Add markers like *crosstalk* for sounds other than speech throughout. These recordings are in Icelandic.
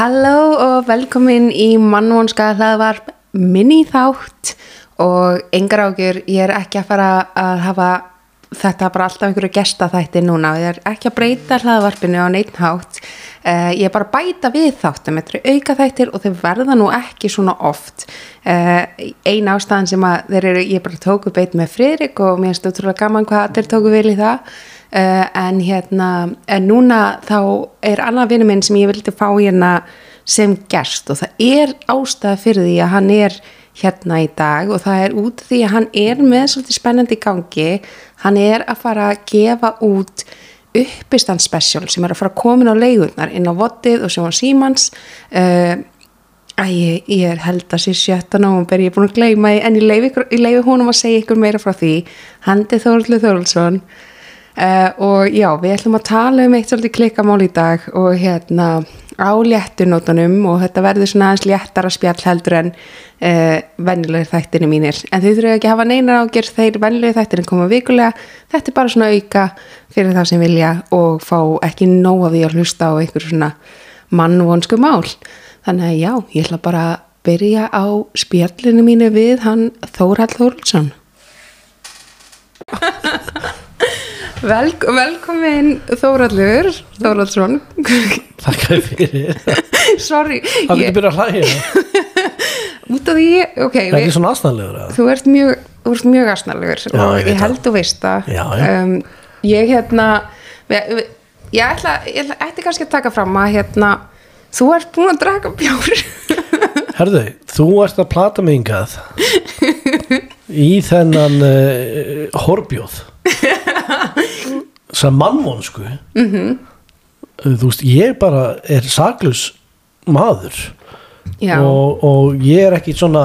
Halló og velkomin í mannvonska hlaðvarp minni þátt og engar ágjur, ég er ekki að fara að hafa þetta bara alltaf einhverju gestaþætti núna, ég er ekki að breyta hlaðvarpinu á neitt hátt, uh, ég er bara að bæta við þáttum, þetta eru auka þættir og þeir verða nú ekki svona oft. Uh, ein ástæðan sem að þeir eru, ég bara tóku beit með Friðrik og mér finnst útrúlega gaman hvað þeir tóku vel í það. Uh, en hérna, en núna þá er annað vinnu minn sem ég vildi fá hérna sem gerst og það er ástæða fyrir því að hann er hérna í dag og það er út því að hann er með svolítið spennandi gangi. Hann er að fara að gefa út uppistanspecial sem er að fara að komin á leigurnar inn á Vottið og sem á Símans. Uh, Æ, ég, ég er held að sér sjötta nógumber, ég er búin að gleyma en ég leifi húnum að segja ykkur meira frá því. Handi Þóruldur Þóruldsson Uh, og já, við ætlum að tala um eitt svolítið klikkamál í dag og hérna á léttunótunum og þetta verður svona aðeins léttara spjall heldur en uh, vennilegir þættinni mínir. En þau þurfum ekki að hafa neinar ágjör þeir vennilegir þættinni koma vikulega. Þetta er bara svona auka fyrir þá sem vilja og fá ekki nóga því að hlusta á einhver svona mannvonsku mál. Þannig að já, ég ætla bara að byrja á spjallinu mínu við hann Þórald Þóruldsson *laughs* Vel, velkomin Þóraldur Þóraldsson þér fyrir. Sorry Það getur ég, byrjað að hlæja? Út af því ok, Það er ekki svona aðstæðanlegur eða? Þú ert mjög, mjög asnalegur. Já, og ég ég held þú veist það. Já, já. Um, Ég hérna við, Ég ætla, ég ætti kannski að taka fram að hérna Þú ert búin að draka bjór. Herðu, þú ert að plata mig hingað í þennan uh, horbjóð *laughs* sem mannvonsku. Mm Mhm. þú veist, ég bara er saklus maður. Og, og ég er ekki svona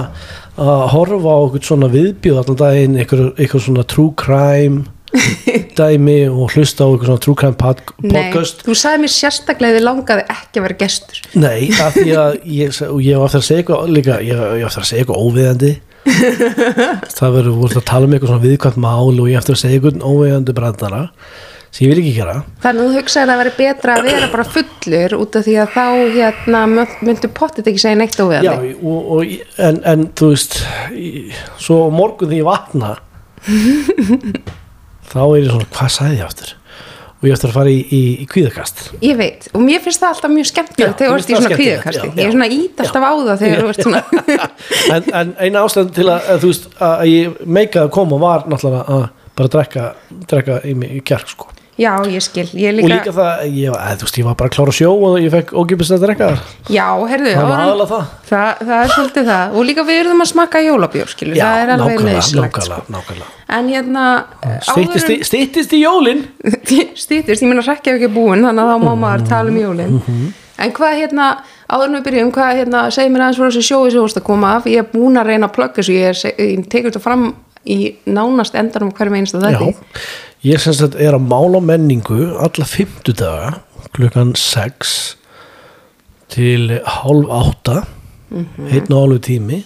að horfa á okkur svona viðbjóð allan daginn, eitthvað, eitthvað svona true crime *laughs* dæmi og hlusta á eitthvað svona true crime pod, nei, podcast. þú sagði mér sérstaklega þið langaði ekki að vera gestur. Nei, af því að ég, og ég var aftur að segja eitthvað líka, ég, ég var aftur að segja eitthvað óviðandi *laughs* það verður voru að tala um eitthvað svona viðkvæmt mál og ég aftur að segja eitthvað óviðandi brandara sem ég vil ekki gera. Þannig að þú hugsaði að það væri betra að vera bara fullur út af því að þá hérna myndu pottit ekki segja neitt Já, óviðandi og, og, en, en þú veist svo morgun því ég vakna *laughs* þá er ég svona, hvað sagði ég aftur og ég aftur að fara í, í, í kvíðakast. Ég veit, og mér finnst það alltaf mjög skemmtilegt þegar þú ert í svona kvíðakasti. Ég er svona ít alltaf á það þegar þú ert svona *laughs* en, en eina ástæðan til að, að þú veist að ég meikaði að koma var náttúrulega að bara drekka, drekka í, í kjark sko Já, ég skil, ég og líka, líka það, ég, að, þú veist, ég var bara að klára sjó og ég fekk að drekka. Þar Já, heyrðu, það var áðan- aðalega það. Það, það er svolítið það. Og líka við erum að smakka jólabjór, skilur Það er alveg nákvæmlega, nöðslegt sko. nákvæmlega, nákvæmlega. En hérna Styttist, í, styttist í jólin? *laughs* Stýttist, ég meina rekja ekki búin Þannig að þá má maður tala um jólin. En hvað hérna, áður við byrjum Hvað hérna, segir mér aðeins frá þessu sjói sem þú vorst að koma af Ég er búin að reyna að plugga þessu Ég, ég tekur þetta fram í nánast endanum hverjum einsta Já, þetta ég sem sagt er að mála menningu alla fimmtudaga klukkan 6 til hálf átta einn og hálfu tími.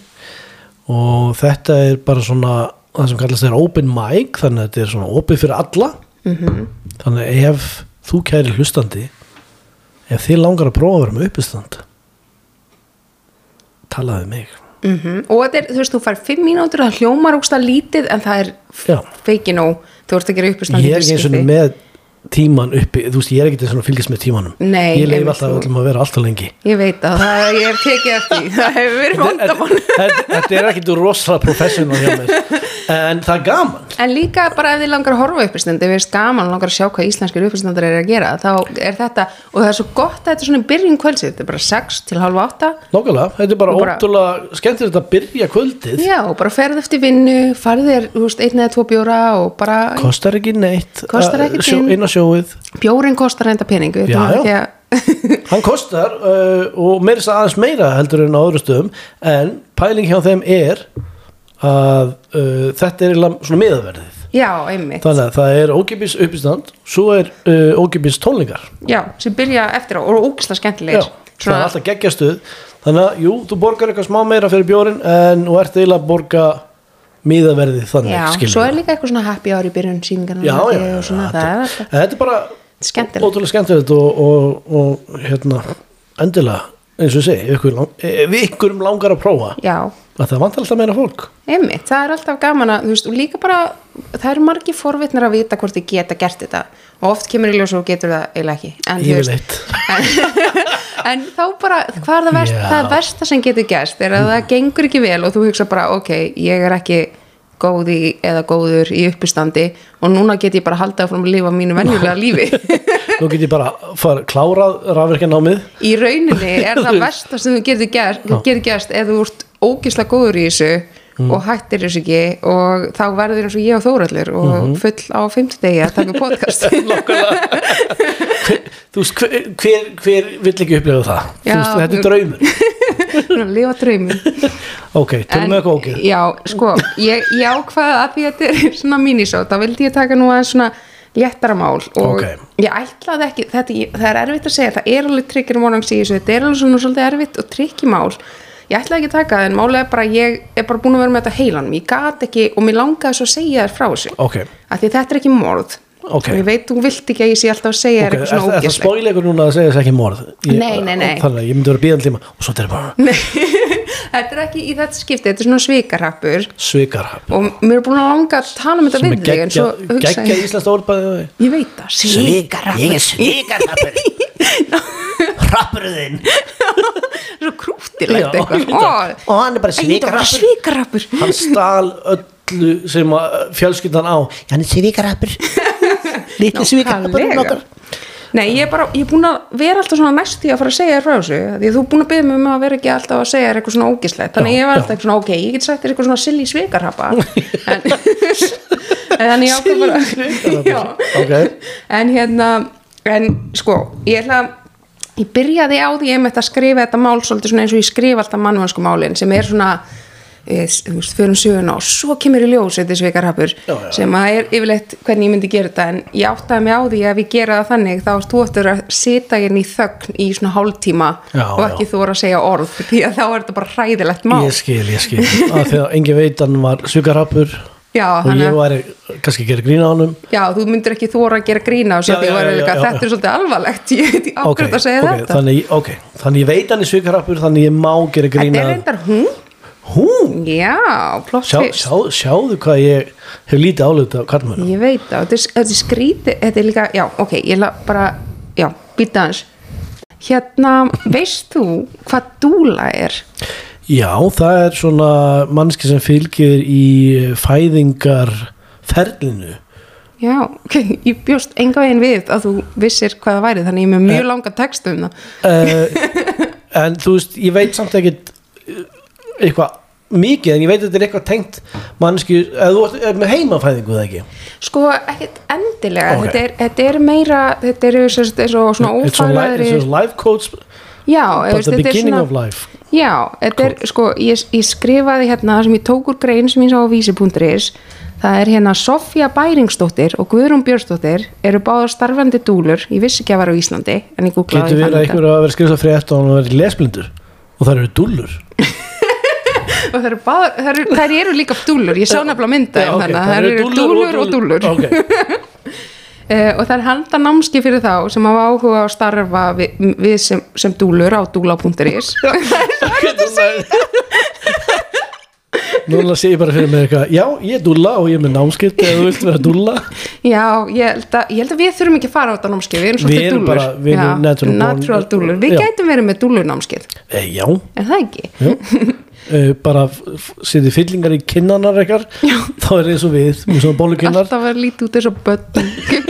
Og þetta er bara svona það sem kallast er open mic þannig að þetta er svona opið fyrir alla. -hmm. þannig að ef þú kæri hlustandi ef þið langar að prófa að vera með uppistand talaðu mig. Mm og þetta er, þú veist, þú fær fimm mínútur það hljómar úkst að lítið en það er Já. feiki nóg, þú ert að gera uppistandi ég er ekki eins og með tíman uppi þú veist ég er ekki þess að fylgjast með tímanum. Nei, ég leif alltaf þú- öllum að vera alltaf lengi. Ég veit að það, ég hef tekið eftir það hefur verið vandamál. þetta er ekkit rosalega professional hjá mér *laughs* en það er gaman. En líka bara ef þið langar að horfa uppistandi við veist gaman og langar að sjá hvað íslenskir uppistandar er að gera þá er þetta, og það er svo gott að þetta er svona byrjun kvöldsið, þetta er bara 6 til halva 8 Nákvæmlega, þetta er bara ótrúlega skemmtilegt að byrja kvöldið. Já, og bara ferð eftir vinnu farð þér, þú veist, einn eða tvo bjóra og bara, kostar ekki neitt Kostar ekkert að- sjó, inn. á sjóið. Bjórin kostar enda pening ekki *laughs* hann kostar uh, og meira þess aðeins meira heldur en á öðru stöðum en pæling hjá þeim er að uh, þetta er svona miðaverðið. Já, einmitt. Þannig að það er ókipis uppistand svo er uh, ókipis tónlingar Já, sem byrja eftir á og ógislega Já, skemmtilegir það er alltaf geggjastuð þannig að, jú, þú borgar eitthvað smá meira fyrir bjórin en þú ert eiginlega að borga miðaverðið þannig Já, skilurðu. svo er líka eitthvað svona happy hour í byrjun síningarna já, já, svona, þetta, þetta er bara Skemmtilegt. ótrúlega skemmtilegt og, og, og hérna endilega eins og segi, ykkur, lang, ef ykkur langar að prófa já, að það vantar alltaf meira fólk. Einmitt, það er alltaf gaman að, þú veist, og líka bara það eru margi forvitnir að vita hvort þið geta gert þetta. Og oft kemur í ljós og getur það eiginlega ekki, en veist yfirleitt. *laughs* En þá bara, hvað er það verst það versta sem getur gerst er að það gengur ekki vel og þú hugsa bara, ok, ég er ekki góð í, eða góður í uppistandi og núna get ég bara haldið áfram að lifa mínu venjulega *laughs* lífi nú get ég bara fara klárað rafverkjanámið í rauninni er það *laughs* versta sem þú getur gerst, getur gerst ef þú ert ógislega góður í þessu Mm. og hættir þessu ekki og þá verður eins og ég og Þóraldur og Mhm. full á fimmtudegi að taka podcast. *laughs* *laughs* Þú veist, hver, hver, hver vill ekki upplifa það? Já, þú veist, þetta er draumur. Að lifa drauminn. Ok, tölum við eitthvað ógeð. Já, sko, ég, ég ákvaða að því að þetta er svona minisót, þá vildi ég taka nú aðeins svona léttara mál og Ok. ég ætlaði ekki, þetta, það er erfitt að segja, það er alveg tryggir morgungs í þessu, þetta er alveg svona svolítið erfitt og tryggi mál, ég ætlaði ekki að taka það en málið er bara, ég er bara búin að vera með þetta heilanum, ég gat ekki og mér langaði svo að segja þér frá þessu, ok, af því þetta er ekki morð. Ok. og ég veit, þú vilt ekki að ég sé alltaf að segja þér eitthvað svona það ógeslegt spóilegur núna að segja þess ekki morð? Ég, Nei, nei, nei. *laughs* þetta er ekki í þetta skipti, þetta er svona svikarhappur. Svikarhap og mér er búin að langa að tala um þetta við þig en svo geggja, hugsa ég, ég veit það, svikarhappur. Ég er svikarhapur *laughs* rappurðinn *laughs* svo krútilegt Já, eitthvað. og hann er bara svikarhappur. hann stal öllu sem að fjölskyldan á. Hann er svikarhapurinn *laughs* Nákvæmlega. okkar Nei, ég er bara, ég er búin að vera alltaf svona næst í að fara að segja þér frá þessu því að þú er búin að byggja mig um að vera ekki alltaf að segja þér eitthvað svona ógislegt, þannig Já, ég var alltaf eitthvað svona, ok, ég get sagt þér eitthvað svona silly svikarhappa. En, *laughs* en þannig ég ákvað bara Silly Já. ok, en hérna en sko, ég ætla að ég byrjaði á því einmitt að skrifa þetta mál svolítið svona eins og ég skrifa alltaf mannvansku málin sem er svona e, þú veist, fyrir söguna og svo kemur í ljós þetta svikarhapur sem að er yfirleitt hvernig ég myndi gera þetta en ég áttaði mig á því að ég gera það þannig þá erst þú eftir að sita hérna í þögn í svona hálftíma Já, og ekki já. þú voru að segja orð því að þá er þetta bara hræðilegt mál. Ég skil, ég skil. Að því að engin veit hann var svikarhapur já, og ég væri kannski að gera grína á honum. Já, þú myndir ekki þóra að gera grína Já, já, var þetta er svolítið alvarlegt. *laughs* Ég veit ekki ok, ákveð að segja ok, þetta. þannig, ok, þannig ég veit hann er svikarhapur þannig ég má gera Þetta grína er reyndar hún hún, Já, plott sjá, fyrst. sjá, sjáðu hvað ég hef lítið álut af kallmönu Ég veit það, þetta er, þetta er skrítið Þetta er líka, já, ok, ég la bara Já, býta hans Hérna, veist þú hvað dúla er? já, það er svona mannski sem fylgir í fæðingar ferlinu Já, ok, ég bjóst enga veginn við að þú vissir hvað það væri þannig ég er með mjög langa textu um það. uh, en þú veist, ég veit samt uh, eitthvað mikið en ég veit að þetta er eitthvað tengt mannski, eða þú ert- er með heimafæðingu það ekki? Sko, ekkert endilega. Ok. þetta, er, þetta er meira, þetta eins og svona ófaglæðri it's a life coach Já, but the er beginning svona of life. Já, þetta er, sko, ég, ég skrifaði hérna sem ég tók úr grein sem ég sá á vísi.is það er hérna Sofía Bæringsdóttir og Guðrún Björnsdóttir eru báðar starfandi dúlur, ég vissi ekki að vera á Íslandi en ég googlaði getur þann verið að þetta. einhver að vera skrifað frétt og hann verið lesblindur? Og það eru dullur og það eru, báðar, það eru, það eru líka dúlur, ég sá nefnilega mynda Já, ok, þannig, þær það eru dúlur og dúlur ok, uh, *laughs* og það er handa námski fyrir þá sem hafa áhuga á að starfa við, við sem, sem dúlur á dúla.is *laughs* *laughs* núna sé ég bara fyrir mig eitthvað já, ég er dulla og ég er með námskipt eða þú vilt vera dulla Já, ég held, að, ég held að við þurfum ekki að fara á þetta námskið, við erum Við svolítið erum dúllur. bara- við erum Já, natural natural dúllur. Við Já. gætum verið með dúllurnámskið, e, já, er það ekki? Uh, bara setið fyllingar í kinnanar eitthvað þá er eins og við, með svona bólukinnar Alltaf verið lítið út eins og börn.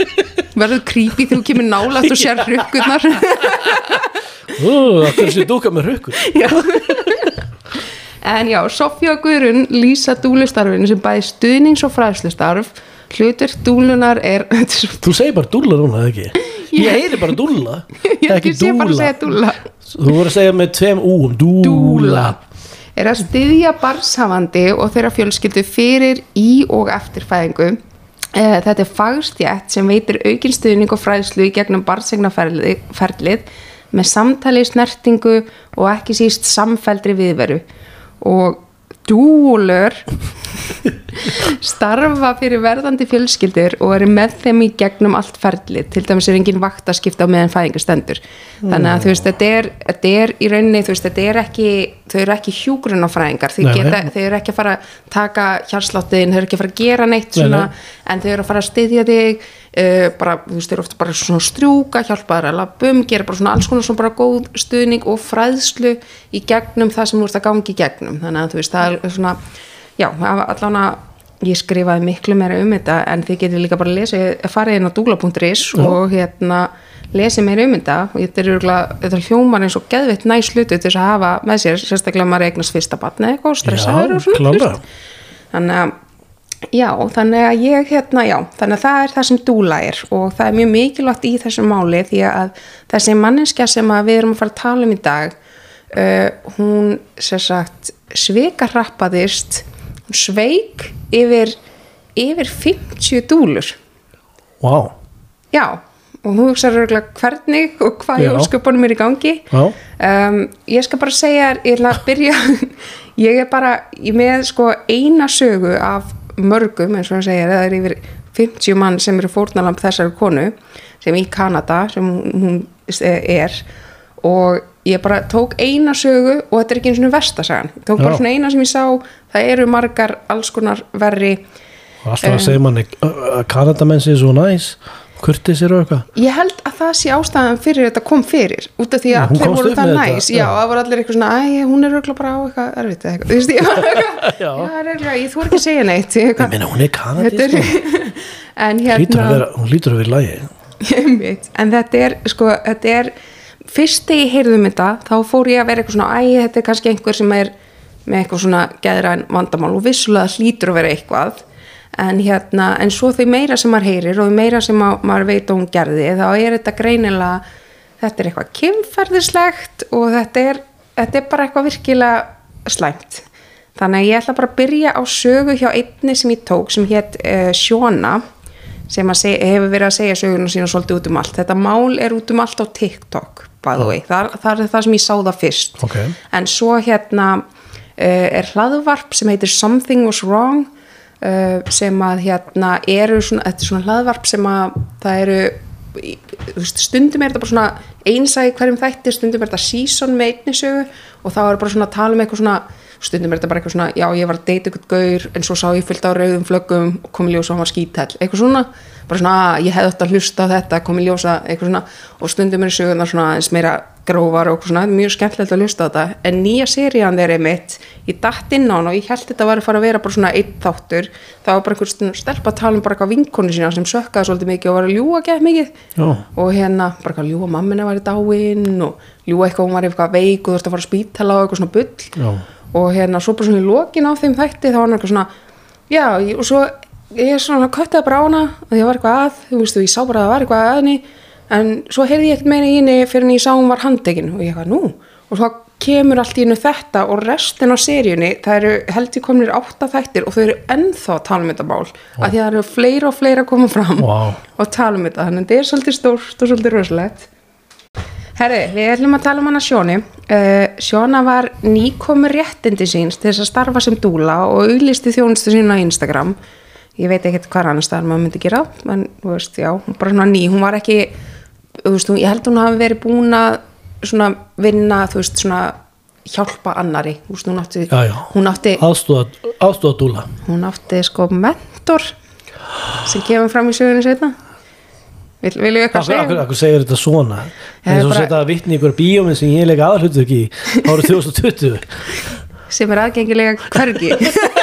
*laughs* Verður creepy þegar þú kemur nálægt og sér hrukkurnar. uh, það er sér dúka með rökkur en já, Sofía og Guðrun lýsa dúlustarfinu sem bæði stuðnings- og fræðslustarf. Hlutverk dúlunar er, þú segir bara dúlla núna, eða ekki *laughs* ég heyri bara dúlla *laughs* ég ekki sé bara að segja dúla. þú voru að segja með tveim úum dúla, Dúla. Er að styðja barshafandi og þeirra fjölskyldu fyrir í og eftir fæðingu. Eh, Þetta er fagstjætt sem veitir aukin stuðning og fræðslu í gegnum barnsegnaferlið með samtali, snertingu og ekki síst samfeldri viðveru og dúlur starfa fyrir verðandi fjölskyldir og eru með þeim í gegnum allt ferli, til dæmis er engin vaktaskipta á meðan fæðingar stendur þannig að þú veist, þetta er, þetta er í rauninni veist, þetta er ekki, þau eru ekki hjúgrunafræðingar, þau, Nei, geta, nei. þau eru ekki að fara að taka hjarsláttin, þau eru ekki að fara að gera neitt Nei, svona, nei. en þau eru að fara að styðja þig bara, þú veist, eru ofta bara svona strjúka, hjálpa þær að labum, gera bara svona alls konar svona bara góð stuðning og fræðslu í gegnum það sem þú ert að gangi í gegnum, þannig að þú veist, það er svona já, allan að ég skrifaði miklu meira um þetta en þið getur líka bara að lesa, farið inn á dúla.is og hérna lesið meira um þetta. Og þetta er þetta er hljómar eins og geðvitt næs hlutu til að hafa með sér, sérstaklega maður eignast fyrsta batni eitthvað og stressaður og svona þannig að já, þannig að ég hérna, já þannig að það er það sem dúla er og það er mjög mikilvægt í þessu máli því að þessi manneskja sem við erum að fara að tala um í dag uh, hún sagt svikarrappaðist hún sveik yfir yfir 50 dúlur. Vá, já, og hún hugsaður örgulega hvernig og hvað Já. ósköpunum er í gangi. Já, um, ég skal bara segja ég ætla að byrja *laughs* ég er bara ég með sko eina sögu af mörgum eins og hann segir, það er yfir 50 mann sem eru fórnalamb þessari konu sem í Kanada sem hún hún er. Og ég bara tók eina sögu og þetta er ekki eins og verstasagan tók bara Já. svona eina sem ég sá það eru margar alls konar verri og alltaf að segja manni að Kanadamenn sé svo næs kurtis er og eitthvað? Ég held að það sé ástæðan fyrir þetta kom fyrir út af því að allir voru það næs. já, það voru allir eitthvað svona, æ, hún er örugglega bara á eitthvað erfitt eitthvað, þú veist, ég var *laughs* eitthvað Já. það er örugglega, ég þú ekki að segja neitt. Ég, ég meina hún er kanadís þetta er *laughs* en hérna hún lítur að vera í lagi. *laughs* Einmitt, en þetta er, sko, þetta er fyrst þegar ég heyrði um þetta þá fór ég að vera eitthvað svona, æ, þetta er kannski einhver sem er með eitthvað svona geðræn vandamál og vissulega hlýtur að vera eitthvað en hérna, en svo því meira sem maður heyrir og því meira sem ma maður veit að hún gerði, þá er þetta greinilega þetta er eitthvað kynferðislegt og þetta er, þetta er bara eitthvað virkilega slæmt þannig að ég ætla bara að byrja á sögu hjá einni sem ég tók sem hétt uh, Sjóna sem seg, hefur verið að segja söguna sína svolítið út um allt. Þetta mál er út um allt á TikTok, by the way. Það, það er það sem ég sá það fyrst. Ok. En svo hérna uh, er hlaðvarp sem heitir Something Was Wrong sem að hérna eru svona, þetta er svona hlaðvarp sem að það eru stundum er þetta bara svona einsæði hverjum þætti, stundum er þetta season með einni sögu og þá er bara svona að tala um eitthvað svona stundum er þetta bara eitthvað svona, já ég var að deyta eitthvað gaur en svo sá ég fullt á rauðum flöggum og kom í ljós og hann var skítell, eitthvað svona. Bara svona, að ég hefði átt að hlusta á þetta kom í ljósa, eitthvað svona. Og stundum er sögurnar svona aðeins meira grófar og svona, mjög skemmtilegt að hlusta á þetta. En nýja serían þeir einmitt ég datt inn á hann og ég held þetta var að fara að vera bara svona einn þáttur, það var bara einhver stund stelpa að tala um bara eitthvað vinkonu sína sem sökkaði svolítið mikið og var að ljúga gett mikið. Já. og hérna bara eitthvað ljúga mammina var í dáin og ljúga eitthvað hún var eitthvað veik og þú ert að fara að spítala og eitthvað svona bull. Já. og hérna svo bara svona í lokin á þeim þætti þá var hann eitthvað svona já og svo ég svona köttaði bara á hana og ég var eitthvað að, þú veist, og ég sá bara að það var eitthvað að henni en svo heyrði ég ekkert meira í henni fyrir en ég sá hún var handtekinn og ég eitthvað nú og svo kemur allt í hennu þetta og restin á seríunni, það eru heldur komnir átta þættir og þau eru að tala um mál, af því að það eru fleira og fleira að koma fram Vá. og tala um þannig að þetta er svolítið stórt og svolítið rosalegt Herri, við ætlum að tala um hana Sjóni. Uh, Sjóna var nýkomur réttindi síns til þess að starfa sem dúla og auglisti þjónustu sín á Instagram. Ég veit ekkert hvað annars staðar maður myndi gera, en þú veist, já, bara svona ný. Hún var ekki, veist, ég held hún hafi verið búin að vinna, þú veist, svona hjálpa annari. Þú veist, hún átti, Já, já. hún átti, dúla hún átti sko mentor sem kemur fram í sögunni setna. Vil, vil ég eitthvað segja? akkur, akkur segir þetta svona eins og setja að vitni ykkur bíóminn sem ég leika aðhlutu ekki árið *laughs* 2020 sem er aðgengilega hvergi *laughs*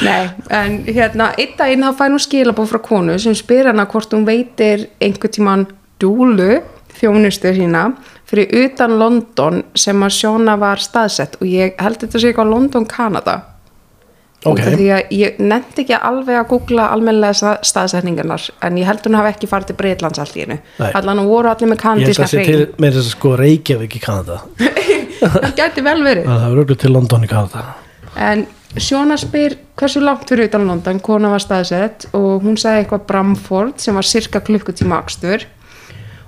Nei, en hérna einn daginn þá fær hún skilabóð frá konu sem spyr hana hvort hún veitir einhvern tímann dúlu þjónustu sína fyrir utan London sem að Sjóna var staðsett. Og ég held þetta sé eitthvað London, Kanada. Ok. Út af því að ég nefndi ekki alveg að googla almennilega staðsetningarnar en ég held hún hafi ekki farið til Breitlands allt í hennu allan hún voru allir með ég held að sé til með þess að sko Reykjavík í Kanada. *laughs* Það gæti vel verið. *laughs* Það er auðvitað til London í Kanada. En Sjóna spyr hversu langt fyrir utan London? Kona var staðsett og hún sagði eitthvað Bramford sem var cirka klukkutíma akstur.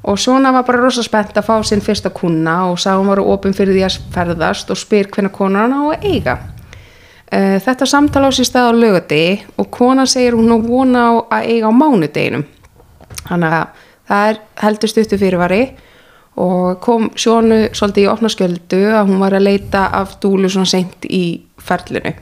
Og svona var bara rosa spennt að fá sinn fyrsta kuna og sá hún var opin fyrir því að ferðast og spyr hvernig konar hann á að eiga. Uh, þetta samtala á sér stað á lögati og konan segir hún að vona á að eiga á mánudeginum. Þannig að það er heldur stuttu fyrirvari og kom sjónu svolítið í opna skjöldu að hún var að leita af dúlu svona seint í ferlinu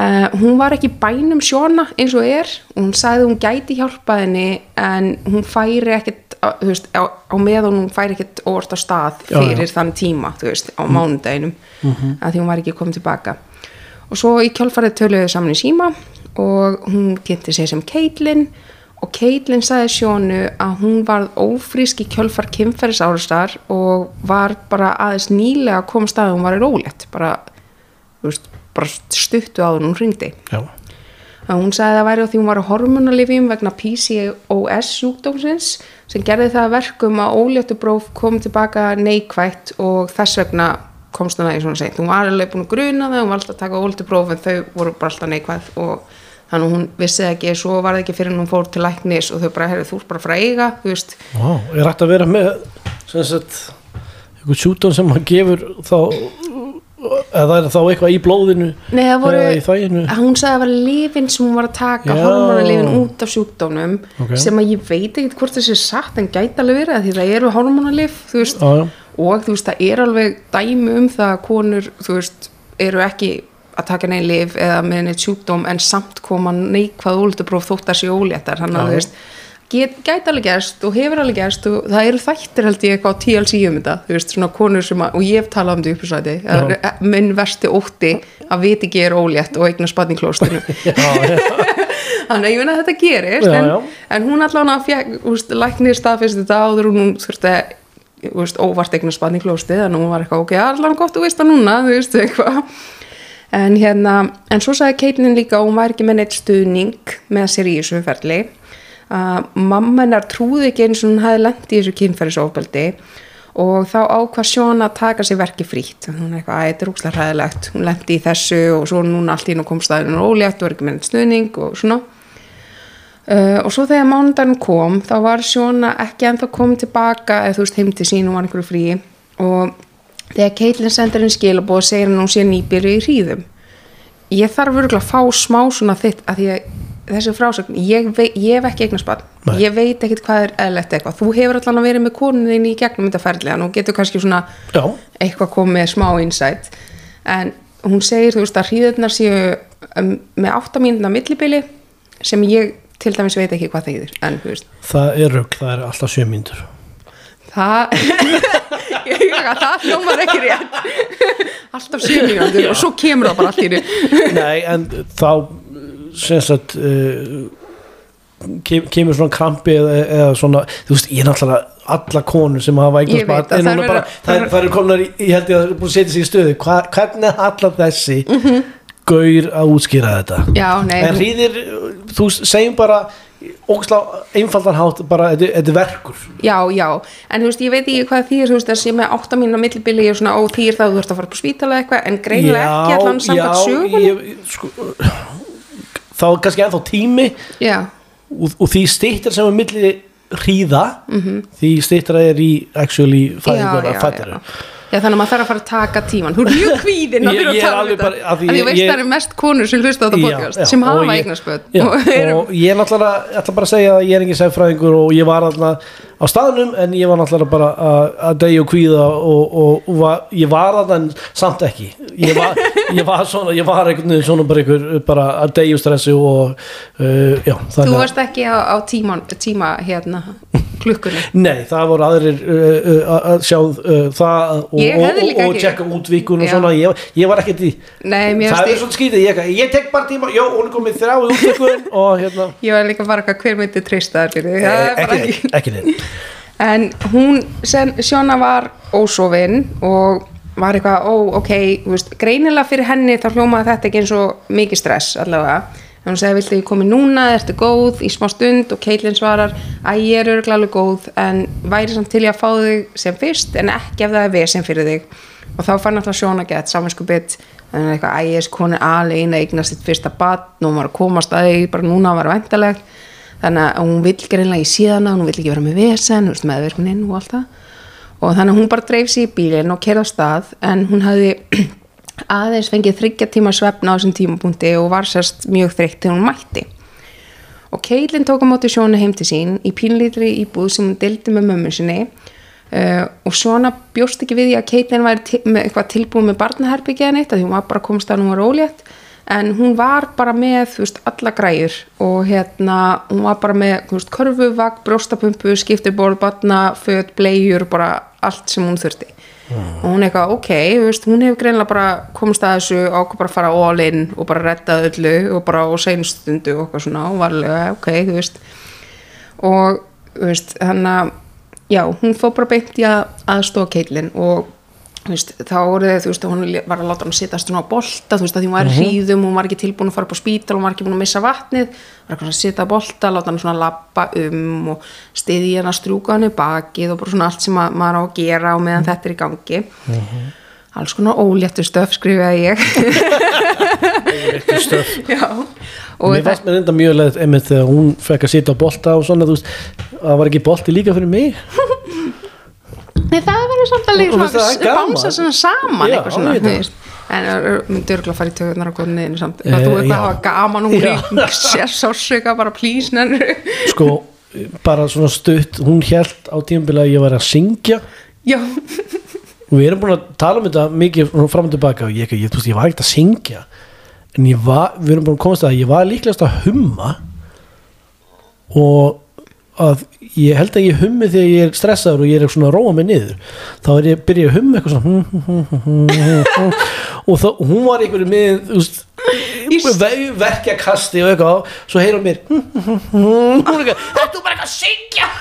Uh, hún var ekki bænum sjóna eins og er. Og hún sagði hún gæti hjálpa henni en hún færi ekkit á, veist, á, á meðan hún færi ekkit orð á stað Já, fyrir já. þann tíma veist, á mánudeginum að því hún var ekki komin tilbaka. Og svo í kjálfarið töluðu saman í síma og hún kynnti sig sem Caitlin og Caitlin sagði sjónu að hún varð ófrísk í kjálfar kynferðis árastar og var bara aðeins nýlega að koma stað hún var í rólegt. Bara, þú veist, bara stuttu en hún hringdi. Já, að hún sagði að það væri á því hún var á hormonalifjum vegna PCOS sjúkdómsins sem gerði það að verkum að óléttu bróf kom tilbaka neikvætt og þess vegna komst hann að því svona seint. Hún var alveg búin að gruna það, hún var alltaf að taka óléttu bróf en þau voru bara alltaf neikvætt og þannig hún vissi ekki, svo var það ekki fyrir hún fór til læknis og þau bara, herri, þú ert bara að eiga, þú veist, Vá, er hægt að vera með sem sagt einhvern sjúton sem hann gefur þá eða er þá eitthvað í blóðinu Nei, það voru, eða í þæginu hún sagði að það var lifin sem hún var að taka, Já. hormonalifin út af sjúkdómnum Ok. sem að ég veit ekkert hvort þessi er satt en gæti alveg verið af því það eru hormonalif, þú veist, já, já, og þú veist, það er alveg dæmi um það að konur, þú veist, eru ekki að taka neinn lif eða með neitt sjúkdóm en samt koma neikvað ólítubróf þótt að sé óléttar, hann Já. að þú veist gæti alveg gerst og hefur alveg gerst og það eru þættir held ég eitthvað á TLC um þetta, þú veist, svona konur sem að og ég hef talað um þetta Já. minn versti ótti að viti ekki er ólétt og eigna *laughs* já, *laughs* þannig að ég veit að þetta gerist Já, en, já. en hún að úst, læknir staðfyrst þetta áður og hún þurfti úst, óvart eignar spann í klósti þannig að hún var eitthvað ok, allan gott þú veist það núna þú veist eitthvað. En hérna, en svo sagði Caitlin líka að hún var ekki með neitt stuðning með sér í þessu ferli að mamma hennar trúði ekki eins og hún hafi lent í þessu kynferðisofbeldi og þá ákvað Sjón að taka sér verki frítt. Hún er eitthvað, að þetta er úkslega hræðilegt. Hún lendi í þessu og svo núna allt í nú kom staðinu ólétt og er ekki með neitt stuðning og svona. Uh, og svo þegar mánudaginn kom þá var Sjóna ekki ennþá komið tilbaka eða þú veist heim til sín og var einhverju frí og þegar Caitlin sendir henni skilabóð og segir hann hún sé nýbyrju í hríðum. Ég þarf örgulega að fá smá svona þitt að að þessi frásögn ég, ég hef ekki Nei. ég veit ekkit hvað er eðlegt eitthvað. Þú hefur allan að vera með konuðin í gegnum þetta ferli og getur kannski svona já, eitthvað komið smá insight. En hún segir þú veist að hríðurnar séu um, með 8 mínúna millibili sem ég til dæmis veit ekki hvað þýðir en þú veist. Það er rugg, það er alltaf sjö mínútur. Það *laughs* ég, það hljómar ekki rétt. Alltaf 7 mínútur og svo kemur það bara allt í því Nei, en þá sagt uh, kem, kemur svona krampi eða, eða svona, þú veist, ég er náttúrulega alla konur sem hafa eignast veit barn að er eru- bara, það er, það er komnar í, ég held ég að það er búin að setja sig í stöðu. Hva, hvernig er allar þessi Mhm. gaur að útskýra þetta? Já, nei, en hríðir, þú segjum bara ógslá einfaldan hátt bara, þetta er verkur. Já, já. En þú veist, ég veit ekki hvað þýðir þú veist, sé með 8 mínúna millibili og svona, ó, það að þú ert að fara på spítala eitthvað en greinilega ekki allan samkvæmt sögun ég, sko, þá er kannski ennþá tími. Og, og því stýttir sem er milli hríða Mhm. því stýttir er í actually fæðingur já, að já, fættir já. já, þannig að maður þarf að fara að taka tíman þú er mjög kvíðin að þurfa að tala um þetta. en ég veist það eru mest konur sem hlusta á þetta podcast sem og hafa eignarspöld. já, og og ég er náttúrulega ég ætla bara að segja að ég er engin sæfræðingur og ég var alltaf á staðnum en ég var náttúrulega bara að- að degja og kvíða og, og, og var, ég var alltaf en samt ekki. Ég var, *laughs* ég var svona ég var einhvern veginn svona bara einhver bara að stressi og uh, já, þú að varst ekki á, á tíma, tíma hérna *laughs* klukkunni? Nei, það voru aðrir uh, uh, að sjá uh, það og, og, tjekka útvíkun og svona, ég, ég var ekkert í Nei, það er svona skýtið, ég, ég tek bara tíma já, hún er komið þrjá í útvíkun *laughs* og hérna. Ég var líka bara hver myndi bara Eh, ekki, ekki en hún, sen, Sjóna var ósofin og var eitthvað, ó, ok, veist, greinilega fyrir henni þá hljómaði þetta ekki eins og mikið stress allavega, en hún segi, viltu ég komi núna? Ertu góð? Í smá stund og Caitlin svarar, að ég er alveg góð en væri samt til ég að fá þig sem fyrst en ekki ef það er vesen fyrir þig. Og þá fann alltaf Sjóna gett saminsku bit. En eitthvað, ægis konu alveg að eignast sitt fyrsta batn og að komast að því bara núna var ventalegt þannig að hún vill greinlega í síðana hún vill ekki vera með vesen, meðverknin og allt það. Og þannig að hún bara dreif sér í bílinn og kerði á stað en hún hafði aðeins fengið þryggja tíma svefna á þessum tímapunkti og var sérst mjög þreytt þegar hún mætti. Og Caitlin tók á móti Sjónu heim til sín í pínlítri íbúð sem hún dildi með mömmu sinni uh, og Sjóna bjóst ekki við því að til, með eitthvað tilbúið með barnaherbyggja neitt að því hún var bara komst að hún var ólétt en hún var bara með veist, alla græjur og hérna hún var bara með veist, körfuvagn, brjóstapumpu, skiptirborð, barna, föt, blegjur bara allt sem hún þurfti og hún eitthvað, ok, veist, hún hefur greinlega bara komist að þessu ákvað bara að fara all in og bara redda öllu og bara á seinstundu og eitthvað svona og varlega, ok, þú veist. Og, þú veist, þannig að já, hún fór bara beint í að aðstofa Caitlin og veist, þá voru þau, þú veist, hún var að láta hann sittast svona á bolta, þú veist, því hún var í hríðum hún var ekki tilbúin að fara upp á spítal, hún var ekki búin að missa vatnið, var eitthvað svona að sitta á bolta láta hann svona lappa um og stiði hann að strúka hann í bakið og bara svona allt sem að, maður á að gera og meðan þetta er í gangi. Alls konar óléttu stöf skrifaði ég. Eitthvað stöf. *laughs* já, Mér fannst mér enda mjög leið einmitt þegar hún fekk að sitja á bolta og svona, þú veist, það var ekki bolti líka fyrir mig *laughs* Nei, það verður samt Og finnst það svona gaman? bánsa svona saman eitthvað svona, ég þú en það myndi örgulega að fara í tökunar á konniðinu samt, Eh, að þú eitthvað já. hafa gaman og hún er sér sársöka bara plís nennu sko, bara svona stutt hún held á tímabili að ég var að syngja. Já, og við erum búin að tala um þetta mikið svona fram og tilbaka og ég, ég, þú veist, ég var ekkert að syngja. En ég var, við erum búin að komast að ég var líklegast að humma. Og að ég held að ég hummi þegar ég er stressaður og ég er svona að róa mig niður. Þá er ég byrja að humma eitthvað svona og þá, hún var einhverju með þú veist ve- verkjakasti og eitthvað svo heyra mér þetta er bara eitthvað að syngja. *laughs*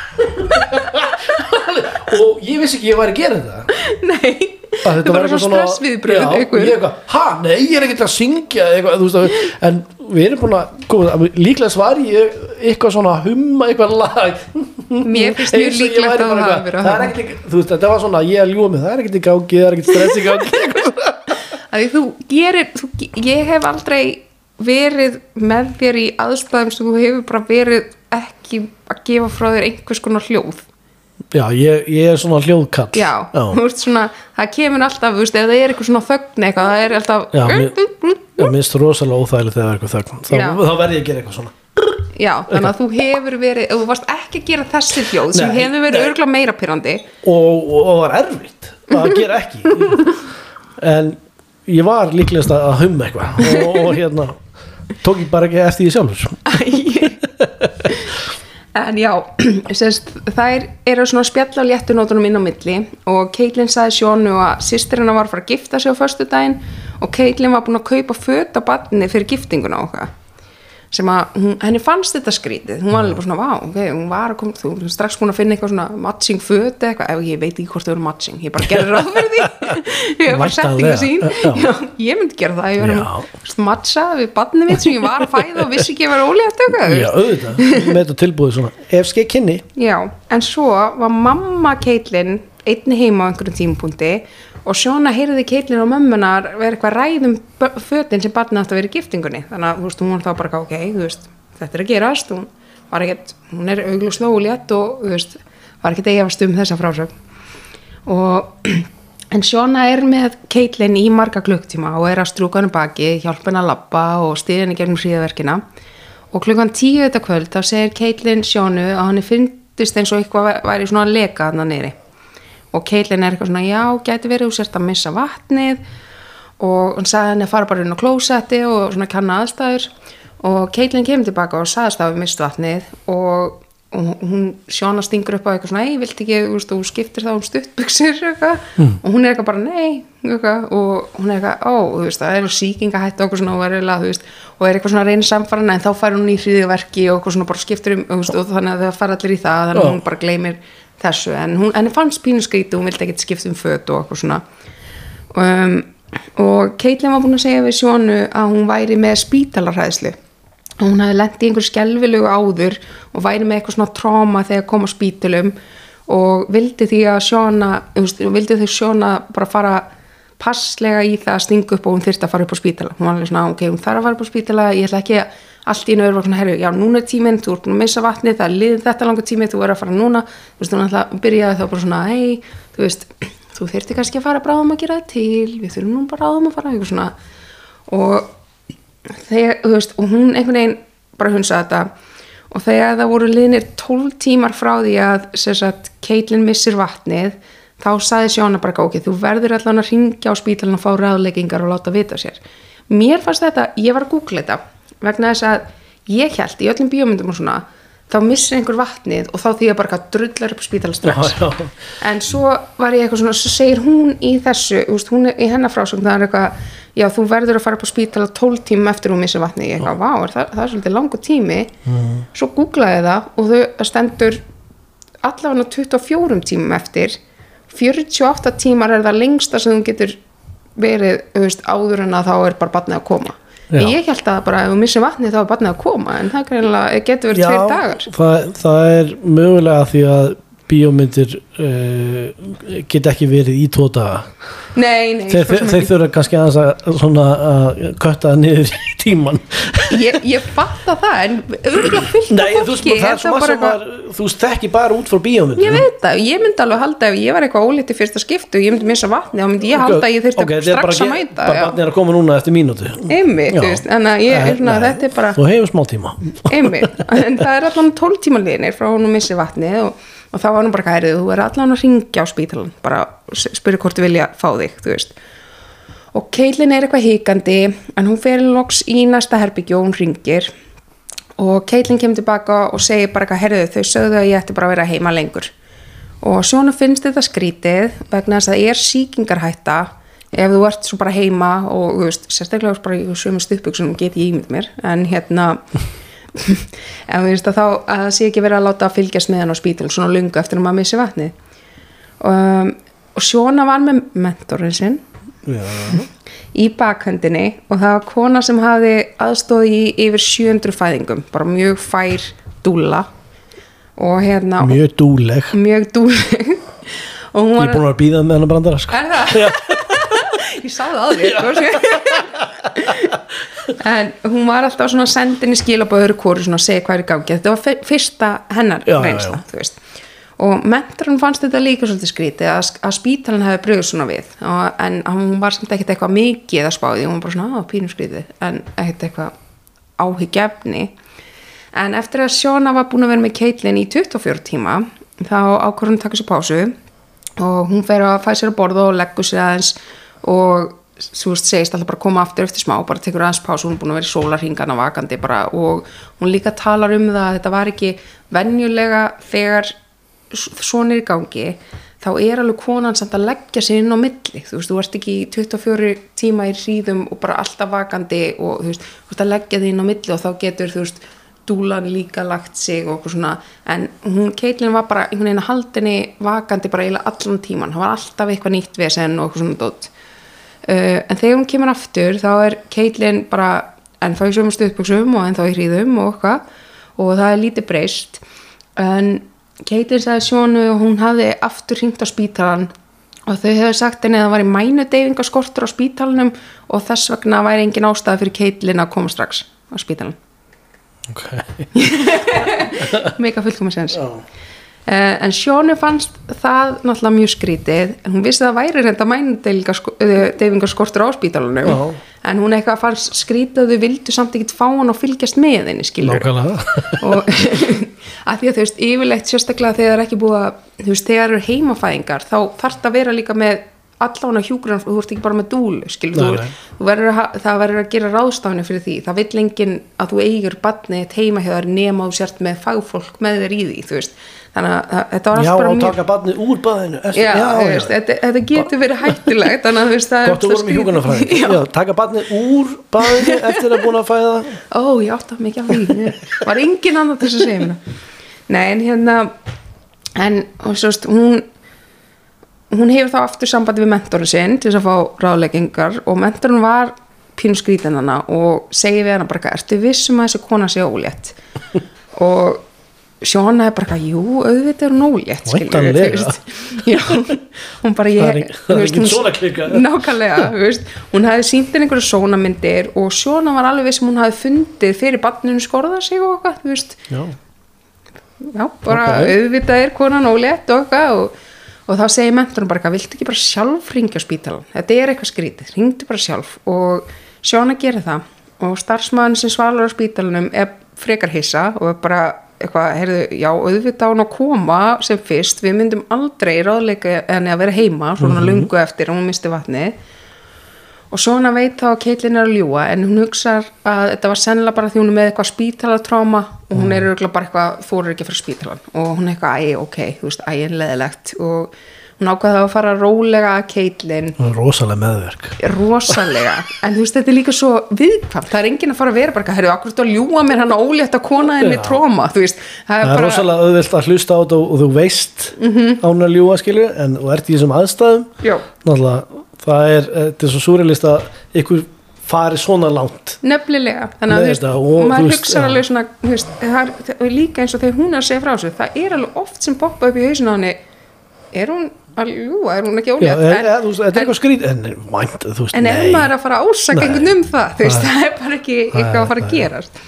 Og ég vissi ekki að ég væri að gera þetta. Nei að þetta var eitthvað svona ég eitthvað, ha, nei, ég er ekkert að syngja eitthvað, þú veist, en við erum búin að koma, líklega svar ég eitthvað svona humma eitthvað lag. Mér finnst mjög líklegt að það að það er ekkert, þú veist, þetta var svona ég ljúa mig, það er ekkert í gangi, það er ekkert stress í gangi. *laughs* Að því þú gerir þú, ég hef aldrei verið með þér í aðstæðum sem þú hefur bara verið ekki að gefa frá þér einhvers konar hljóð já, ég, ég er svona hljóðkall. Já, þú veist svona það kemur alltaf, þú veist, ef það er eitthvað svona þögn eitthvað, það er alltaf Já, mér- Já, minnst rosalega óþægilegt þegar það er eitthvað þögn. Þá, þá verð ég að gera eitthvað svona. Já, þannig að þú hefur verið, þú varst ekki að gera þessi hljóð sem Nei, hefur verið örgulega meira pyrrandi og, og, og var erfitt að gera ekki. En ég var líklegast að að humma eitthvað. Og, og hérna tók ég bara ekki eftir því sjálfur *laughs* En já, *clears throat* sérst, þær eru svona að spjalla á léttunótunum inn á milli og Caitlin sagði Sjónu að sýstirina var að fara að gifta sig á föstudaginn og Caitlin var búin að kaupa föt á badni fyrir giftinguna okkar sem að hún, henni fannst þetta skrítið. Hún var alveg bara svona, vá, ok, hún var að koma þú er strax búin að finna eitthvað svona matching föt eitthvað, ef ég veit ekki hvort þau eru matching ég bara gerði ráð fyrir því. *laughs* Ég var bara settinga sín Væntanlega, já. ég myndi gera það, ég var að matcha við badni mitt sem ég var að fæða og vissi ekki að vera ólétt eitthvað já, auðvitað, með þetta tilbúið svona. Ef skeið kynni. Já, en svo var mamma Caitlin einni heima á einhverjum tímapunkti og Sjóna heyrði Caitlin og mömmunar vera eitthvað ræðum fötin sem barnið átt að vera í giftingunni. Þannig að veist, hún var þá bara ok, veist, þetta er að gerast. Hún, ekkert, hún er augljóslega ólétt og veist, var ekkert eigast um þessa frásögn. Og *clears throat* en Sjóna er með Caitlin í marga klukktíma og er að strúka hann baki, hjálpa hann að labba og stiða hann í gegnum hríðaverkina og klukkan tíu þetta kvöld þá segir Caitlin Sjónu að hann finnst eins og eitthvað væri svona að leka hann að neyri og Caitlin er eitthvað svona já, gæti verið þú sért að missa vatnið. Og hann sagði henni að fara bara inn á klósetti og svona kanna aðstæður. Og Caitlin kemur tilbaka og sagðist að við mist vatnið og, og hún sjóna stingur upp á eitthvað svona, ei, vilt ekki, þú veist, þú skiptir þá um stuttbuxir eitthvað. Og hún er eitthvað bara, nei, eitthvað. Og hún er eitthvað, ó, þú veist, það er síkingahætt og eitthvað svona og veist, og er eitthvað svona samfarana en þá fær hún í hríðiverki og eitthvað svona bara skiptir um, og þannig að það fara allir í það þannig að hún bara gleymir þessu en hún, henni fannst pínu skrítið, hún vildi ekkert skipta um föt og eitthvað svona. Um, og Caitlin var búin að segja við Sjónu að hún væri með spítalarhæðslu hún hefði lent í einhver skelvilegu áður og væri með eitthvað svona tráma þegar kom á spítalum og vildi því að Sjóna vildi þau Sjóna bara fara passlega í það að stinga upp og hún þyrfti að fara upp á spítala. Hún var alveg svona, ok, hún þarf að fara upp á spítala ég ætla ekki að allt í einu var svona, herru, já, núna er tíminn þú ert búin að missa vatni, það er liðið þetta langa tími þú er að fara núna, þú veist, hún alltaf byrjaði þá bara svona, hei, þú veist þú þyrfti kannski að fara bráðum að gera það til við þurfum nú bara bráðum að fara eitthvað svona. Og þegar, þú veist, og hún einhvern veginn bara hunsaði þetta. Og þegar það voru liðnir 12 tímar frá því að sagt, Caitlin missir vatnið þá saði Sjóna bara ok, þú verður allan að ringja á spítalinn og fá ræðleggingar og láta vita sér. Mér fannst þetta, ég var að googla þetta vegna þess að ég held í öllum bíómyndum og svona þá missir einhver vatnið og þá því að bara drullar upp spítala strax. Já, já. en svo var ég eitthvað svona, svo segir hún í þessu, úst, hún er í hennar frásögn það er eitthvað, já þú verður að fara upp á spítala 12 tíma eftir hún missir vatnið. Ég eitthvað, vá, er það, það er svolítið langu tími. Svo googlaði það og þau stendur allavega 24 tímum eftir 48 tímar er það lengsta sem þú getur verið, veist, áður en að þá er bara barnið að koma Já. ég held að bara ef þú missir vatnið þá er barnið að koma en það getur verið tveir dagar það, það er mögulega því að bíómyndir uh, geta ekki verið í daga. Nei, nei, þeir, þeir, þeir þurfa kannski aðeins að, svona, að kötta það niður í tíman ég, ég fatta það en auðvitað fullt Nei, af þú fólki það svo það eitthvað var, þú veist ekki bara út frá bíómyndum. Ég veit það, ég myndi alveg halda ef ég var eitthvað ólítið fyrsta skiptu og ég myndi missa vatni þá myndi ég halda að ég þurfti Ok, þetta er strax að mæta bara barnið er að koma núna eftir mínútu. Einmitt, þú en að ég er svona, þetta er bara þú hefur smá tíma. En það er allan 12 tíma liðnir frá hún missi vatni og, og þá var hún bara kærið, þú er allan að ringja á spítalan bara spyrja hvort þú vilja fá þig, þú veist. Og Caitlin er eitthvað hikandi en hún fer loks í næsta herbyggju og hún ringir og Caitlin kemur tilbaka og segir bara eitthvað herðu þau sögðu að ég ætti bara að vera heima lengur. Og svona finnst þetta skrítið vegna þess að það er síkingarhætta ef þú ert svo bara heima og þú veist, sérstaklega bara í sömu stuðbyggsum get ég ímynd mér. En hérna en þú veist að þá að það sé ekki verið að láta að fylgjast með hann á spítil svona lungu eftir að maður missi vatni um, og svona var með mentorinn sinn Já. í bakhöndinni og það var kona sem hafi aðstóð í yfir 700 fæðingum bara mjög fær dúlla og hérna mjög dúleg mjög dúleg *laughs* ég er búin að býða með hennar brandara sko. er það? *laughs* ég sá það sko. *laughs* en hún var alltaf svona sendin í skilaböður hvori svona að segja hvað er í gangi. Þetta var fyr- fyrsta hennar Já, já, reynsla já. veist. Og mentorinn fannst þetta líka svolítið skrítið að, að spítalinn hefði brugð svona við. Og, en hún var samt ekkert eitthvað mikið að spáði, hún var bara svona á pínu skrítið en ekkert eitthvað áhyggjefni en eftir að Sjóna var búin að vera með Caitlin í 24 tíma þá að taka sér pásu. Og hún fer að fæ sér að borða og leggur sér aðeins og þú veist, segist alltaf bara koma aftur eftir smá bara tekur aðeins pásu, hún er búin að vera í sólarhingana vakandi bara og hún líka talar um það að þetta var ekki venjulega þegar svona er í gangi þá er alveg konan samt að leggja sér inn á milli, þú veist, þú ert ekki í 24 tíma í hríðum og bara alltaf vakandi og þú veist, þú veist að leggja þig inn á milli og þá getur, þú veist, dúlan líka lagt sig og okkur svona. En hún, Caitlin var bara einhvern veginn að haldinni vakandi bara eiginlega allan tíman það var alltaf eitthvað nýtt vesen uh, en þegar hún kemur aftur þá er Caitlin bara ennþá í sömu stuðböksum og ennþá í hríðum og eitthvað og það er lítið breyst en Caitlin sagði sjónu og hún hafði aftur hringt á spítalan og þau hefðu sagt henni að það var í mænudeyfingaskortur á spítalanum og þess vegna væri engin ástæða fyrir Caitlin að koma strax á spítalan okay. *laughs* mega fullkomið sens Já. Uh, en Sjónu fannst það náttúrulega mjög skrítið. Hún vissi að það væri reynda mænudeyfingaskortur á spítalunum Já. en hún eitthvað fannst skrítið að þau vildu samt ekkert fá hann og fylgjast með henni skilur og *laughs* að því að þú veist yfirleitt sérstaklega þegar það er ekki búið að þú veist þegar eru heimafæðingar þá þarf það að vera líka með allána hjúgrun þú ert ekki bara með dúlu skilur, Nei, þú, nei. þú verður að, það verður að gera ráðstafni fyrir því. Það vill enginn að þú eigir barni heima hjá þær nema þú sért með fagfólk með þér í því þú veist þannig að þetta var já, allt bara og mjög taka barnið úr baðinu Ertu- já, þú veist, þetta, þetta getur verið hættulegt þannig að veist það er gott að alltaf vorum í skrítið. hjúkunarfræði *laughs* Já. já, taka barnið úr baðinu *laughs* eftir að búin að fæða ó, ég átti að mikið á því. Var engin annar til þess að segja nei, en hérna en og svo veist, hún hún hefur þá aftur sambandi við mentorinn sinn til þess að fá ráðleggingar og mentorinn var pínu skrítin hana og segir við hana bara, ertu vissum að þessi kona sé ólétt? *laughs* Og Sjóna er bara eitthvað, jú, auðvitað er hún ólétt Væntanlega. Já, hún bara ég Það er er hún- svona klika. Nákvæmlega, hún hefði henni einhverju sónamyndir og Sjóna var alveg sem hún hefði fundið fyrir barninu skorða sig og eitthvað, já, já, bara Ok. auðvitað er konan ólétt og eitthvað og, og þá segir menturinn bara eitthvað, viltu ekki bara sjálf ringja á spítalan, þetta er eitthvað skrítið ringdu bara sjálf og Sjóna gerir það og starfsmaðurinn sem svalur á spítalanum er frekar hissa og er bara eitthvað, heyrðu, já, auðvitað hún að koma sem fyrst, við myndum aldrei ráðleika henni að vera heima, svona lungu eftir og hún misti vatnið. Og svona veit þá að Caitlyn er að ljúa en hún hugsar að þetta var sennilega bara því hún er með eitthvað spítalatráma og hún er auðvitað bara eitthvað, þú er ekki á spítalan og hún er eitthvað, æ, ok, þú veist, æ, en leðilegt og hún ákvaði að fara rólega að er rosalega meðverk. Rosalega, en þú veist, þetta er líka svo viðkvæmt, það er enginn að fara að vera bara, herru, akkur þú að ljúa mér hann ólétt að kona henni tróma, þú veist það það er er bara, rosalega auðvilt að hlusta á þetta og, þú veist mm -hmm. án að ljúa skilju en þú ert í þessum aðstæðum. Já, náttúrulega, það er, eh, þetta er svo súrelist að ykkur fari svona langt. Nefnilega. Þannig að Með þú veist, og, maður hugsa alveg svona veist, það er, er líka eins og þegar hún er að segja frá þessu það er alveg oft sem poppa upp í hausinu á henni. Er hún ljúa, er hún ekki ólétt? þetta er eitthvað skrít en vænt, en ef maður er að fara að ásaka einhvern um það, veist, það er bara ekki eitthvað að fara að gerast.